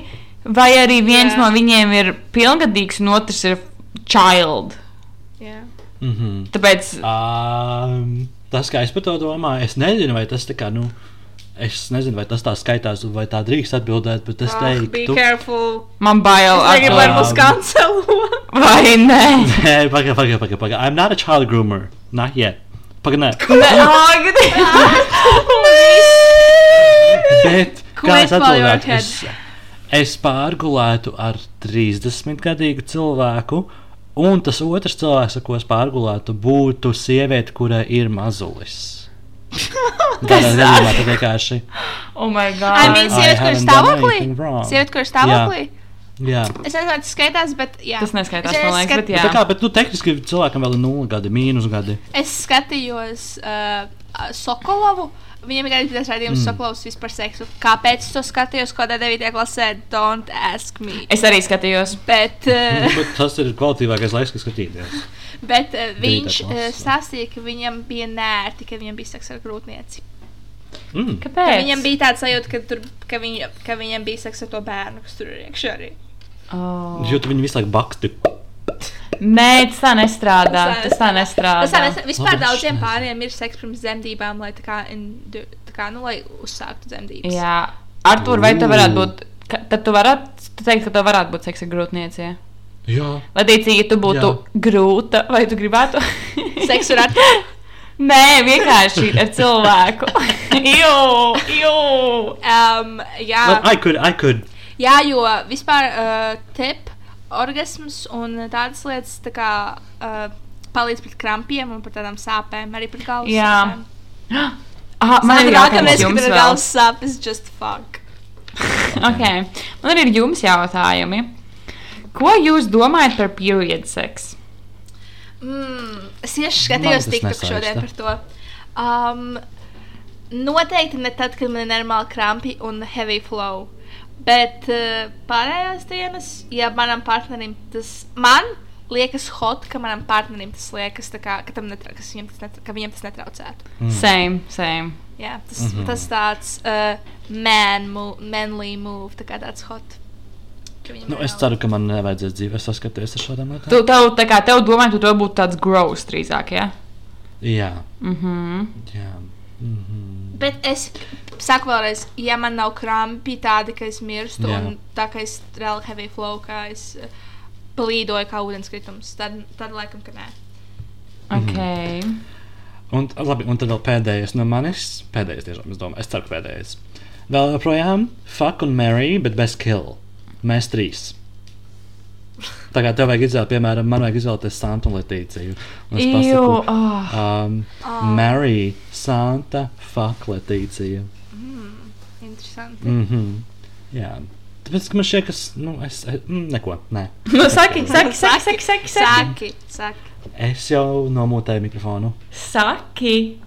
S2: vai arī viens
S3: Jā.
S2: no viņiem ir pilngadīgs un otrs ir child.
S3: Jā.
S1: Mm -hmm.
S2: Tāpēc
S1: um, tas, kā es par to domāju, es nezinu, vai tas tā kā, nu, es nezinu, vai tas tā skaitās, vai tā drīkst atbildēt, bet es
S3: Ah, be
S1: teiktu,
S3: careful.
S2: man bail.
S3: Es negribu, lai mūs kancelo.
S2: Vai nē?
S1: Nē, pagaidi, pagaidi, pagaidi. Paga. I'm not a child groomer. Not yet. Pagaidi, nē.
S2: Nē, ak,
S1: Bet, kā es atbildētu, es, es pārgulētu ar 30 gadīgu cilvēku, un tas otrs cilvēks, ar ko es pārgulētu, būtu sieviete, kurai ir mazulis. Tādā gadījumā tas vienkārši.
S2: Oh my god.
S3: I mean, sieviete, kur ir stāvoklī. Sieviete, kur ir stāvoklī.
S1: Jā.
S3: Es nezinu, vai tas skaitās, bet jā.
S2: Tas neskaitās,
S3: Es-
S2: man liekas,
S3: skat-
S2: bet jā.
S1: Tā kā, bet, nu, tehniski cilvēkam vēl ir nulle gadi, mīnus gadi.
S3: Es skatījos uh, Sokolovu. Viņam ir tas raidījums,
S1: Mm.
S3: mm. Sokolovs vispār seksu. Kāpēc es to skatījos, ko 9. klasē? Don't ask me.
S2: Es arī skatījos.
S3: Bet, uh,
S1: Nu, bet tas ir kvalitīvākais laiks, kas skatīties.
S3: bet uh, viņš uh, stāstīja, ka viņam bija nērti, ka viņam bija seks ar grūtnieci.
S1: Mm.
S3: Ka
S2: Kāpēc?
S3: viņam bija tāds sajūta, ka, tur, ka, viņa, ka viņam bija seks ar to bērnu, kas tur ir iekšā arī.
S2: Oh.
S1: Jo tu viņu visu laiku baksti.
S2: Nē, tas tā nestrādā. Tas tā nestrādā.
S3: Tas tā nes, vispār
S1: Labi,
S3: daudziem pāriem ir seks pirms dzemdībām, lai tā kā, indu, tā kā nu, lai uzsāktu dzemdības.
S2: Jā, Artur, vai tev varētu būt? Ka, tad tu varētu tu teikt, ka tev varētu būt seksa grūtniece. Ja?
S1: Jā.
S2: Lai tīcīgi, ja tu būtu
S1: Jā.
S2: grūta, vai tu gribētu?
S3: Seksu ar Arturu?
S2: Nē, vienkārši ar cilvēku. Jū, jū.
S3: Um, jā.
S1: But I could, I could.
S3: Jā, jo vispār uh, tip, orgasms un tādas lietas tā kā, uh, palīdz pret krampiem un par tādām sāpēm, arī pret galvas
S2: Jā.
S3: sāpēm.
S2: Aha, man ir
S3: nākamais, kad ir galvas sāpes, just fuck.
S2: Okay. Man ir jums jautājumi. Ko jūs domājat par period seksu?
S3: Mm, es tieši skatījos TikTok šodien par to. Um, noteikti ne tad, kad man ir normāli krampi un heavy flow. Bet uh, pārējās dienas, ja manam partnerim tas man liekas hot, ka manam partnerim tas liekas, kā, ka, tam netra, kas viņam tas netra, ka viņam tas netraucētu.
S1: Mm.
S2: Same, same.
S3: Jā, tas, mm -hmm. tas tāds uh, man manly move, tā kā tāds hot. ka
S1: Nu, es ceru, ka man nevajadzēs dzīvē saskaties ar šādām lietām.
S2: Tu, tev, tā kā tev domājot, tu to būtu tāds gross drīzāk, ja?
S1: Jā.
S2: Mhm.
S1: Jā. Mhm.
S3: Bet es saku vēlreiz, ja man nav krampi tādi, ka es mirstu,
S1: Jā.
S3: un tā kā es reāli heavy flow, kā es uh, plīdoju kā ūdenskritums, tad, tad laikam, ka nē.
S2: Ok.
S1: Un, labi, un tad vēl pēdējais no manis. Pēdējais, tiešām, es domāju, es ceru, ka pēdējais. Vēl joprojām fuck un marry, bet bez kill. Mēs trīs. Tā kā tev vajag izvēlēties, piemēram, man vajag izvēlēties Santa un Letīciju. Un es pasaku,
S2: oh.
S1: um,
S3: Ah.
S1: marry Santa, fuck Letīcija.
S3: Interesanti.
S1: Mhm. Mm Jā. Tāpēc, man šķiet, ka, nu, es, es mm, neko, nē.
S2: Nu, saki, saki, saki, saki, saki, saki.
S3: Saki, saki.
S1: Es jau nomūtēju mikrofonu.
S2: Saki.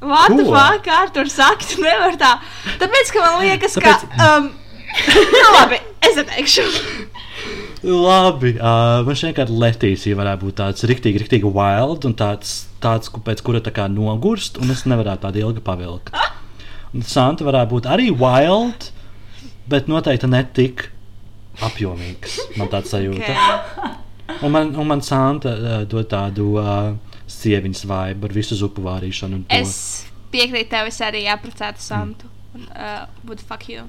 S3: What the
S1: Ko?
S3: fuck, Artur, saki, tu nevar tā. Tāpēc, ka man liekas,
S1: Tāpēc-
S3: ka um, Nu, labi, es neteikšu.
S1: Labi, uh, man šķiet, ka Latīcija varētu būt tāds rīktīgi, rīktīgi wild un tāds, tāds pēc kura tā kā nogurst, un es nevarētu tādu ilgi pavilkt. Santa varētu būt arī wild, bet noteikti ne tik apjomīgs. Man tāds sajūta.
S3: Okay.
S1: Un man, un man Santa uh, dod tādu uh, sieviņas vaibu ar visu zupu vārīšanu.
S3: Es piekrītu tev, es arī apprecētu Santu. Un, uh, would fuck you.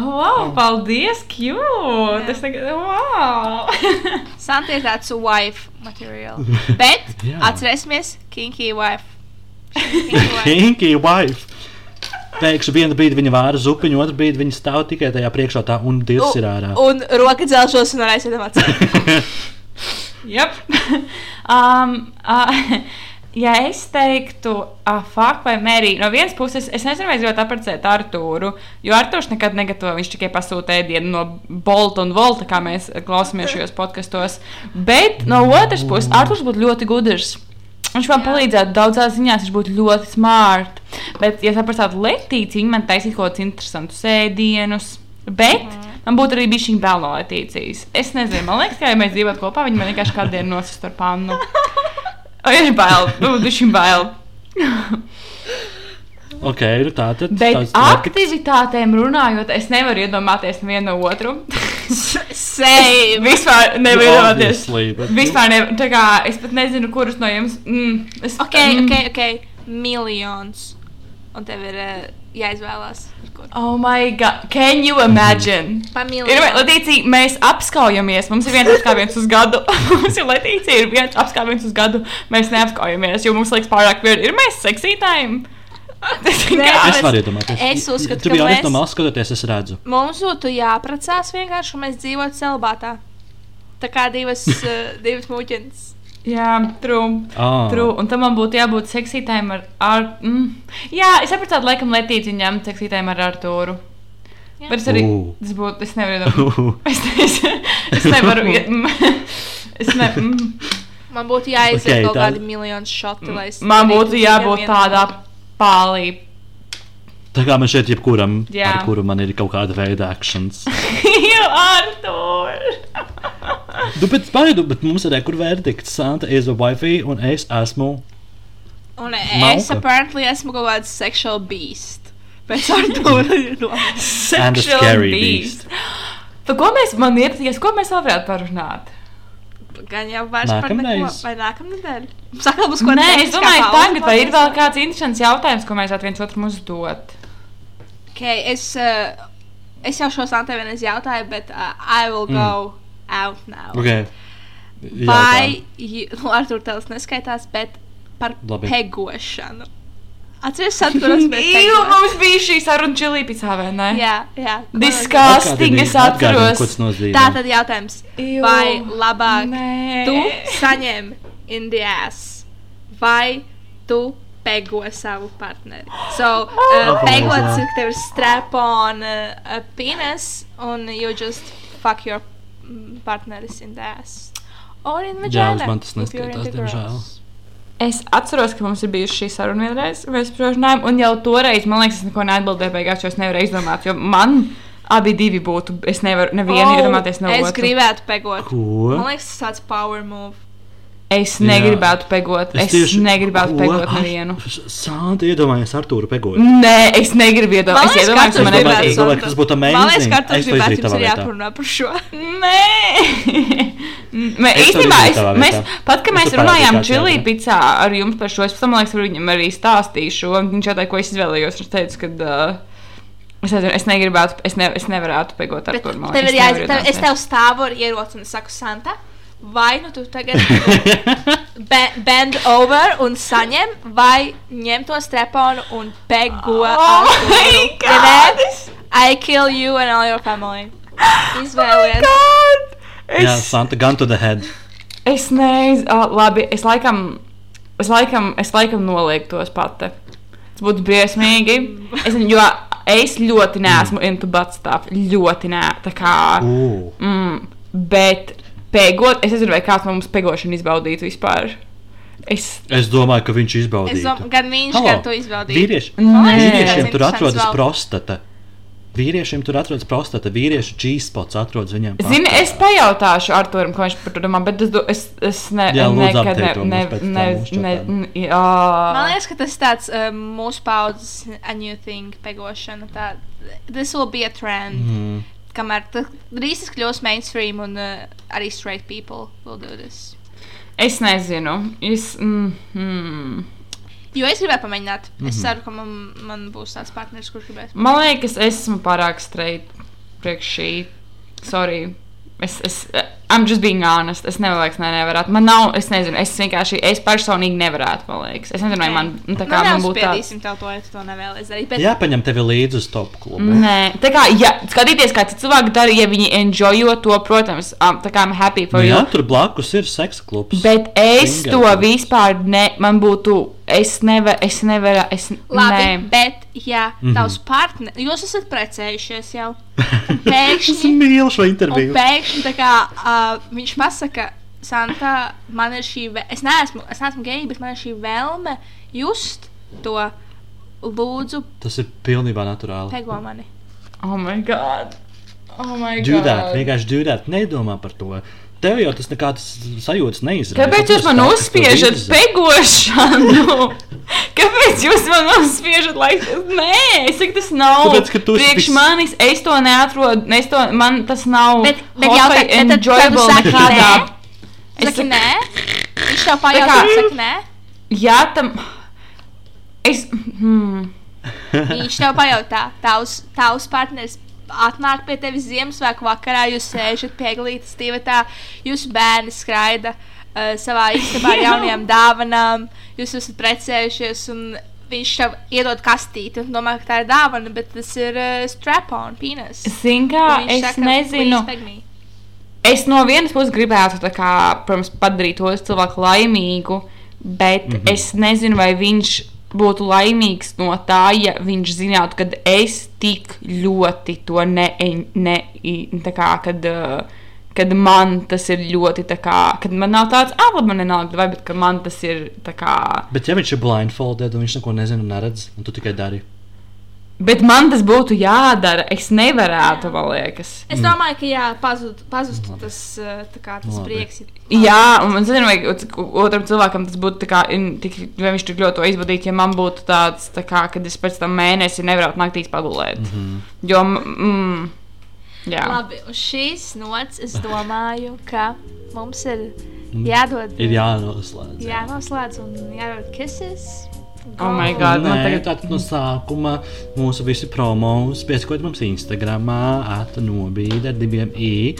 S2: Oh, wow, paldies, cute! Es tagad, wow!
S3: Santa ir tāds wife material. Bet
S1: Jā.
S3: atcerēsimies, kinky wife. Kinky wife.
S1: Kinky wife! Pēkšņi vienu brīdi viņa vāra zupiņu, otru brīdi viņa stāv tikai tajā priekšā tā un divs ir ārā.
S3: Un roka dzelžos un aiziet atcerēties.
S2: Yep. um, uh, ja es teiktu, uh, fuck vai mērī, no vienas puses, es nezinu, vai es gribētu apprecēt Artūru, jo Artūrs nekad negatavo, viņš tikai pasūta ēdienu no Bolta un Volta, kā mēs klausāmies šajos podkastos. Bet no otras puses, Artūrs būtu ļoti gudrs. Viņš man palīdzētu daudzās ziņās, viņš būtu ļoti smart. Bet, ja saprastu Latīciju, viņa man taisīja kaut kādus interesantus ēdienus. Bet man būtu arī bijis šī bail no Latīcijas. Es nezinu, man liekas, ka, ja mēs dzīvotu kopā, viņi man vienkārši kādu dienu nosist ar pannu. O, ir bail, nu, viņš ir bail.
S1: Ok, nu tā tad.
S2: Bet
S1: market-
S2: aktivitātēm runājot, es nevaru iedomāties nevienu no otru.
S3: Same.
S2: Vispār nevaru iedomāties.
S1: Bet-
S2: Vispār ne, tā kā es pat nezinu, kurus no jums. Mm, es,
S3: Ok,
S2: mm,
S3: ok, ok. Miljons. Un tev ir uh, jāizvēlās.
S2: Oh, my God. Can you imagine?
S3: Pa
S2: Ir. Latīcija, mēs apskaujamies. Mums ir viens apskaujiens uz gadu. mums ir Latīcija, ir viens apskaujiens uz gadu. Mēs neapskaujamies, jo mums liekas pārāk viegli. Ir mēs seksītājiem.
S1: Es varu iedomāties.
S3: Es uzskatu,
S1: tu
S3: ka mēs-
S1: no malas skatoties, es redzu.
S3: Mums būtu jāprecās vienkārši, un mēs dzīvotu celibātā. Tā kā divas, uh, divas mūķenes.
S2: Jā, true.
S1: Ah.
S2: True. Un tam man būtu jābūt seksītājiem ar. ar mm. Jā, es saprotu, laikam, Latīcija ņemt seksītājiem ar Artūru.
S3: Jā.
S2: Bet es arī.
S1: Ū.
S2: Tas būtu. Es nevaru. iedomāt- Es, es, es nevaru. mm. Es ne, mm.
S3: Man būtu jāiziet
S1: Ok,
S3: okay, kaut
S1: tā-
S3: kādi miljoni šoti, lai es.
S2: Man būtu jābūt
S3: vienu-
S2: tādā pālī.
S1: Tā kā man šeit jebkuram,
S2: Jā.
S1: ar kuru man ir kaut kāda veida akcents.
S2: Jā, Artūr!
S1: Nu, bet, spaidu, bet mums ir kur verdikts. Santa is a wifey un es esmu.
S3: Un es apparently esmu kaut kāds sexual beast. Pēc Artūra ir nomas.
S1: And a
S2: Sexual
S1: scary
S2: beast. Par ko mēs man iepazīstināmies, ko mēs vēl varētu parunāt?
S3: Gan jau vairs par neko.
S1: Nākamreiz.
S3: Vai nākamnedēļ? Saka, mums ko
S2: Nē, es domāju,
S3: tehniskā
S2: tagad vai ir vēl
S3: būs?
S2: kāds interesants jautājums, ko mēs viens otram uzdot?
S3: Okay, es, uh, es jau šo Santai vienreiz jautāju, bet uh, I will go out now.
S1: Okay.
S3: Vai, nu, ar to tēls neskaitās, bet par
S1: Labi.
S3: pegošanu. Atceries, atceros,
S2: Jā,
S3: pegojam.
S2: mums bija šī saruna čilīpicā, vai ne?
S3: Jā, jā.
S2: Disgusting, es atceros.
S1: Ko tas nozīmē?
S3: Tā tad jautājums.
S2: Iu.
S3: Vai labāk
S2: Nē.
S3: tu saņem in the ass vai tu pego savu partneri? So, uh,
S1: Oh,
S3: pegots
S1: jā.
S3: ir tev strap on uh, a penis un you just fuck your partneris in the ass. Or in
S1: Jā,
S3: vagina.
S1: uz man tas neskaitās, diemžēl.
S3: girls.
S2: Es atceros, ka mums ir bijusi šī saruna vienreiz, mēs spriežām, un jau toreiz, man liekas, es neko neatbildēju, beigās, jo es nevaru izdomāt, jo man abi divi būtu, es nevaru nevienu oh, iedomāties no
S3: es
S2: otru.
S3: gribētu pegot.
S1: Ko?
S3: Man liekas, tas tāds power move.
S2: Es
S1: Jā.
S2: negribētu pegot, es, es negribētu
S1: Ko?
S2: pegot
S1: Ar-
S2: nevienu.
S1: Santa iedomājies Artūru pegot.
S2: Nē, es negribu iedomāties, es iedomājos, ka man
S1: gribētu
S2: nepatīk.
S1: Es domāju, ka tas būtu
S3: Man liekas,
S1: amazing.
S3: ka tas
S1: Es
S3: jums ir jāparunā par šo.
S2: Nē, Mē,
S1: Es to
S2: īstenībā, es, mēs, pat kad
S1: Es
S2: mēs runājām čili picā ar jums par šo, es tam, man liekas, varu viņam arī stāstīšu. Viņš jautāja, ko es izvēlējos. Es teicu, ka uh, es, nezinu, es negribētu, es, ne, es nevarētu pegot ar
S3: Bet
S2: to
S3: tev ir jāiz, es tev stāvu ar ieroci un saku, Santa, vai nu tu tagad be, bend over un saņem, vai ņem to streponu un pego
S2: Oh my God!
S3: I kill you and all your family. Izvēlies.
S1: Jā,
S2: Es,
S1: Santa, gun to the head.
S2: es nezinu, oh, labi, es laikam, es laikam, es laikam noliektos pati. Tas būtu briesmīgi. Es, jo es ļoti neesmu into butt stuff. Ļoti nē, tā kā.
S1: Ū.
S2: Mm, bet pegot, es nezinu, vai kāds no mums pegošanu izbaudītu vispār. Es
S1: Es domāju, ka viņš
S3: Es
S1: izbaudīja.
S3: domāju, gan viņš,
S1: Halo,
S3: gan tu izbaudīji.
S1: Vīrieši, vīriešiem tur atrodas
S3: vēl.
S1: prostata. vīriešiem tur atrodas prostata, vīriešu G-spots atrodas viņiem.
S2: Zini,
S1: pašā.
S2: es pajautāšu Arturam, ko viņš par to domā, bet es, do- es, es ne,
S1: Jā,
S2: nekad ne, ne, ne, ne, ne,
S3: Man
S2: jā.
S3: liekas, ka tas tāds um, mūsu paudzes a new thing, pegošana. Tā, this will be a trend.
S1: Mhm.
S3: Kamēr tas drīz kļūs mainstream un uh, arī straight people will do this.
S2: Es nezinu. Es, mm, mm.
S3: Jo es gribēju pamēģināt. Es
S1: Mhm.
S3: mm -hmm. ceru, ka man, man būs tāds partneris, kurš gribēs.
S2: Man liekas, es esmu pārāk straight priekš šī. Sorry. Es, es, I'm just being honest. Es nevaru, ne, nevarētu. Man nav, es nezinu, es vienkārši, es personīgi nevarētu, man liekas. Es nezinu, vai man, nu, tā kā man būtu tāds.
S3: Neuzspiedīsim tev to, ja tu to nevēlies darīt. Bet
S1: Jā, paņem tevi līdzi uz top klubu.
S2: Nē, tā kā ja, skatīties, kā cilvēki dara, ja viņi enjoyo to, protams, um, tā kā I'm happy for
S1: Nu,
S2: you.
S1: jā, tur blakus ir seksa klubs.
S2: Bet es
S1: Swinger
S2: to
S1: klubs.
S2: vispār ne, man būtu, es nevaru, es nevaru, es
S3: Labi,
S2: nē.
S3: bet ja
S1: Mhm.
S3: tavs partneris, jūs esat precējušies jau, un
S1: Es
S3: pēkšņi,
S1: mīlu šo interviju.
S3: pēkšņi tā kā, uh, viņš pasaka, Santa, man ir šī, es neesmu, es neesmu geji, bet man ir šī vēlme just to lūdzu,
S1: Tas ir pilnībā naturāli.
S3: pego mani.
S2: Oh my god. Oh my
S1: Do
S2: god.
S1: that, vienkārši do that. Nedomā par to. Tev jau tas nekādas sajūtas neizraisa.
S2: Kāpēc jūs man uzspiežat pegošanu? Kāpēc jūs man uzspiežat, lai Nē, es saku, tas nav.
S1: Tāpēc, ka tu
S2: priekš
S1: vis-
S2: manis, es to neatrodu, es to, man tas nav.
S3: Bet- bet jautā-
S2: vai
S3: bet tad- tu saki
S2: nekādā.
S3: nē?
S2: Es
S3: Saki,
S2: saku-
S3: nē, viņš tev pajautā, saka, nē.
S2: Jā, tam. Es. Hmm.
S3: Viņš tev pajautā, tavs, tavs partneris atnāk pie tevis Ziemassvētku vakarā, jūs sēžat pie glītas divatā, jūsu bērni skraida uh, savā istabā ar jaunajām dāvanām, jūs esat precējušies un viņš tev iedod kastīti un domā, ka tā ir dāvana, bet tas ir uh, strap-on, penis.
S2: Zini, kā es
S3: saka,
S2: nezinu. Es no vienas puses gribētu, kā, protams, padarīt to cilvēku laimīgu, bet mm. -hmm. es nezinu, vai viņš būtu laimīgs no tā, ja viņš zinātu, ka es tik ļoti to ne, ne i- tā kā, kad, man tas ir ļoti, tā kā, kad man nav tāds, ah, labi, man nenāk, vai, bet man tas ir, tā kā,
S1: Bet ja viņš ir blindfolded un viņš neko nezina un neredz, un tu tikai dari.
S2: Bet man tas būtu jādara, es nevarētu, man liekas.
S3: Es domāju, ka jā, pazud, pazustu tas, tā kā, tas
S1: Labi.
S3: prieks.
S2: Jā, un man zina, vai ot- otram cilvēkam tas būtu kā, in- tik, vai viņš tik ļoti to izvadītu, ja man būtu tāds, tā kā, kad es pēc tam mēnesi nevarētu naktīs pagulēt. Mm
S1: Mhm.
S2: -hmm. Jo, mm, jā.
S3: Labi, uz šīs nots es domāju, ka mums ir jādod.
S1: Ir jānoslēdz.
S3: Jānoslēdz un jādod kisses.
S2: Oh my
S3: Go.
S2: God. man
S1: Nē,
S2: tagad-
S1: tātad no sākuma mūsu visi promos piesakot mums Instagram, atnobīde ar diviem i.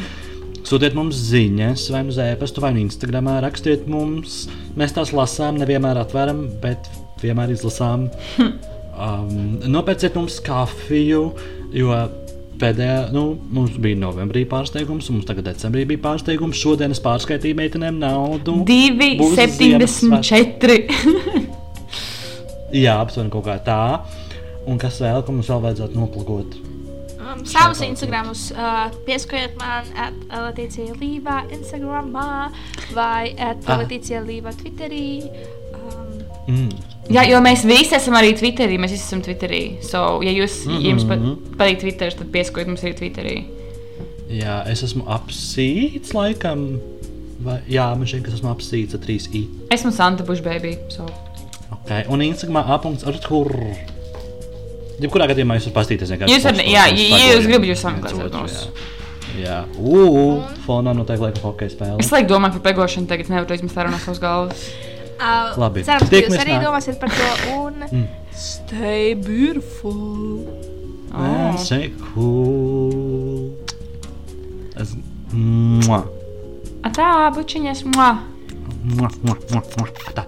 S1: Sūtiet mums ziņas, vai nu uz e-pastu, vai nu Instagram. Rakstiet mums, mēs tās lasām, nevienmēr atveram, bet vienmēr izlasām. Um, nopērciet mums kafiju, jo pēdējā, nu, mums bija novembrī pārsteigums, un mums tagad decembrī bija pārsteigums. Šodien es pārskaitīju meitenēm naudu.
S2: Divi,
S1: Būs
S2: septiņdesmit četri.
S1: Jā, aptuveni kaut kā tā. Un kas vēl, ko mums vēl vajadzētu noplagot?
S3: Um, savus Instagramus uh, pieskaitiet man at Latīcija Līvā Instagramā vai at
S1: Ah.
S3: Līvā Twitterī. Um,
S1: Mm.
S2: Jā, jo mēs visi esam arī Twitterī. Mēs visi esam Twitterī. So, ja jūs, mm -hmm. jums pat-
S1: Mhm.
S2: patīk Twitter, tad piesakojiet mums arī Twitterī.
S1: Jā, es esmu apsīts, laikam. Vai, jā, man šķiet, ka esmu apsīts ar 3i.
S2: Esmu Santa Bushbaby. So.
S1: Okay. Un Instagramā tur. Jebkurā gadījumā jūs varat vienkārši.
S2: Jūs varat- jā, ja- jūs gribat, jūs
S1: otru,
S2: mūs.
S1: Jā. Ugh, fonā noteikti lieka hokeja spēle.
S2: Es laikam domāju par pegošanu, tagad nevaru izmest ārā no savas galvas.
S3: uh,
S1: Labi.
S3: Cerams, ka jūs arī
S1: nāk-
S3: domāsiet par to. Un
S1: Mm.
S3: stay beautiful!
S1: Man say cool. Es... Mua.
S2: Tā, bučiņas, mua!
S1: Mua, mua, mua, mua. Tā.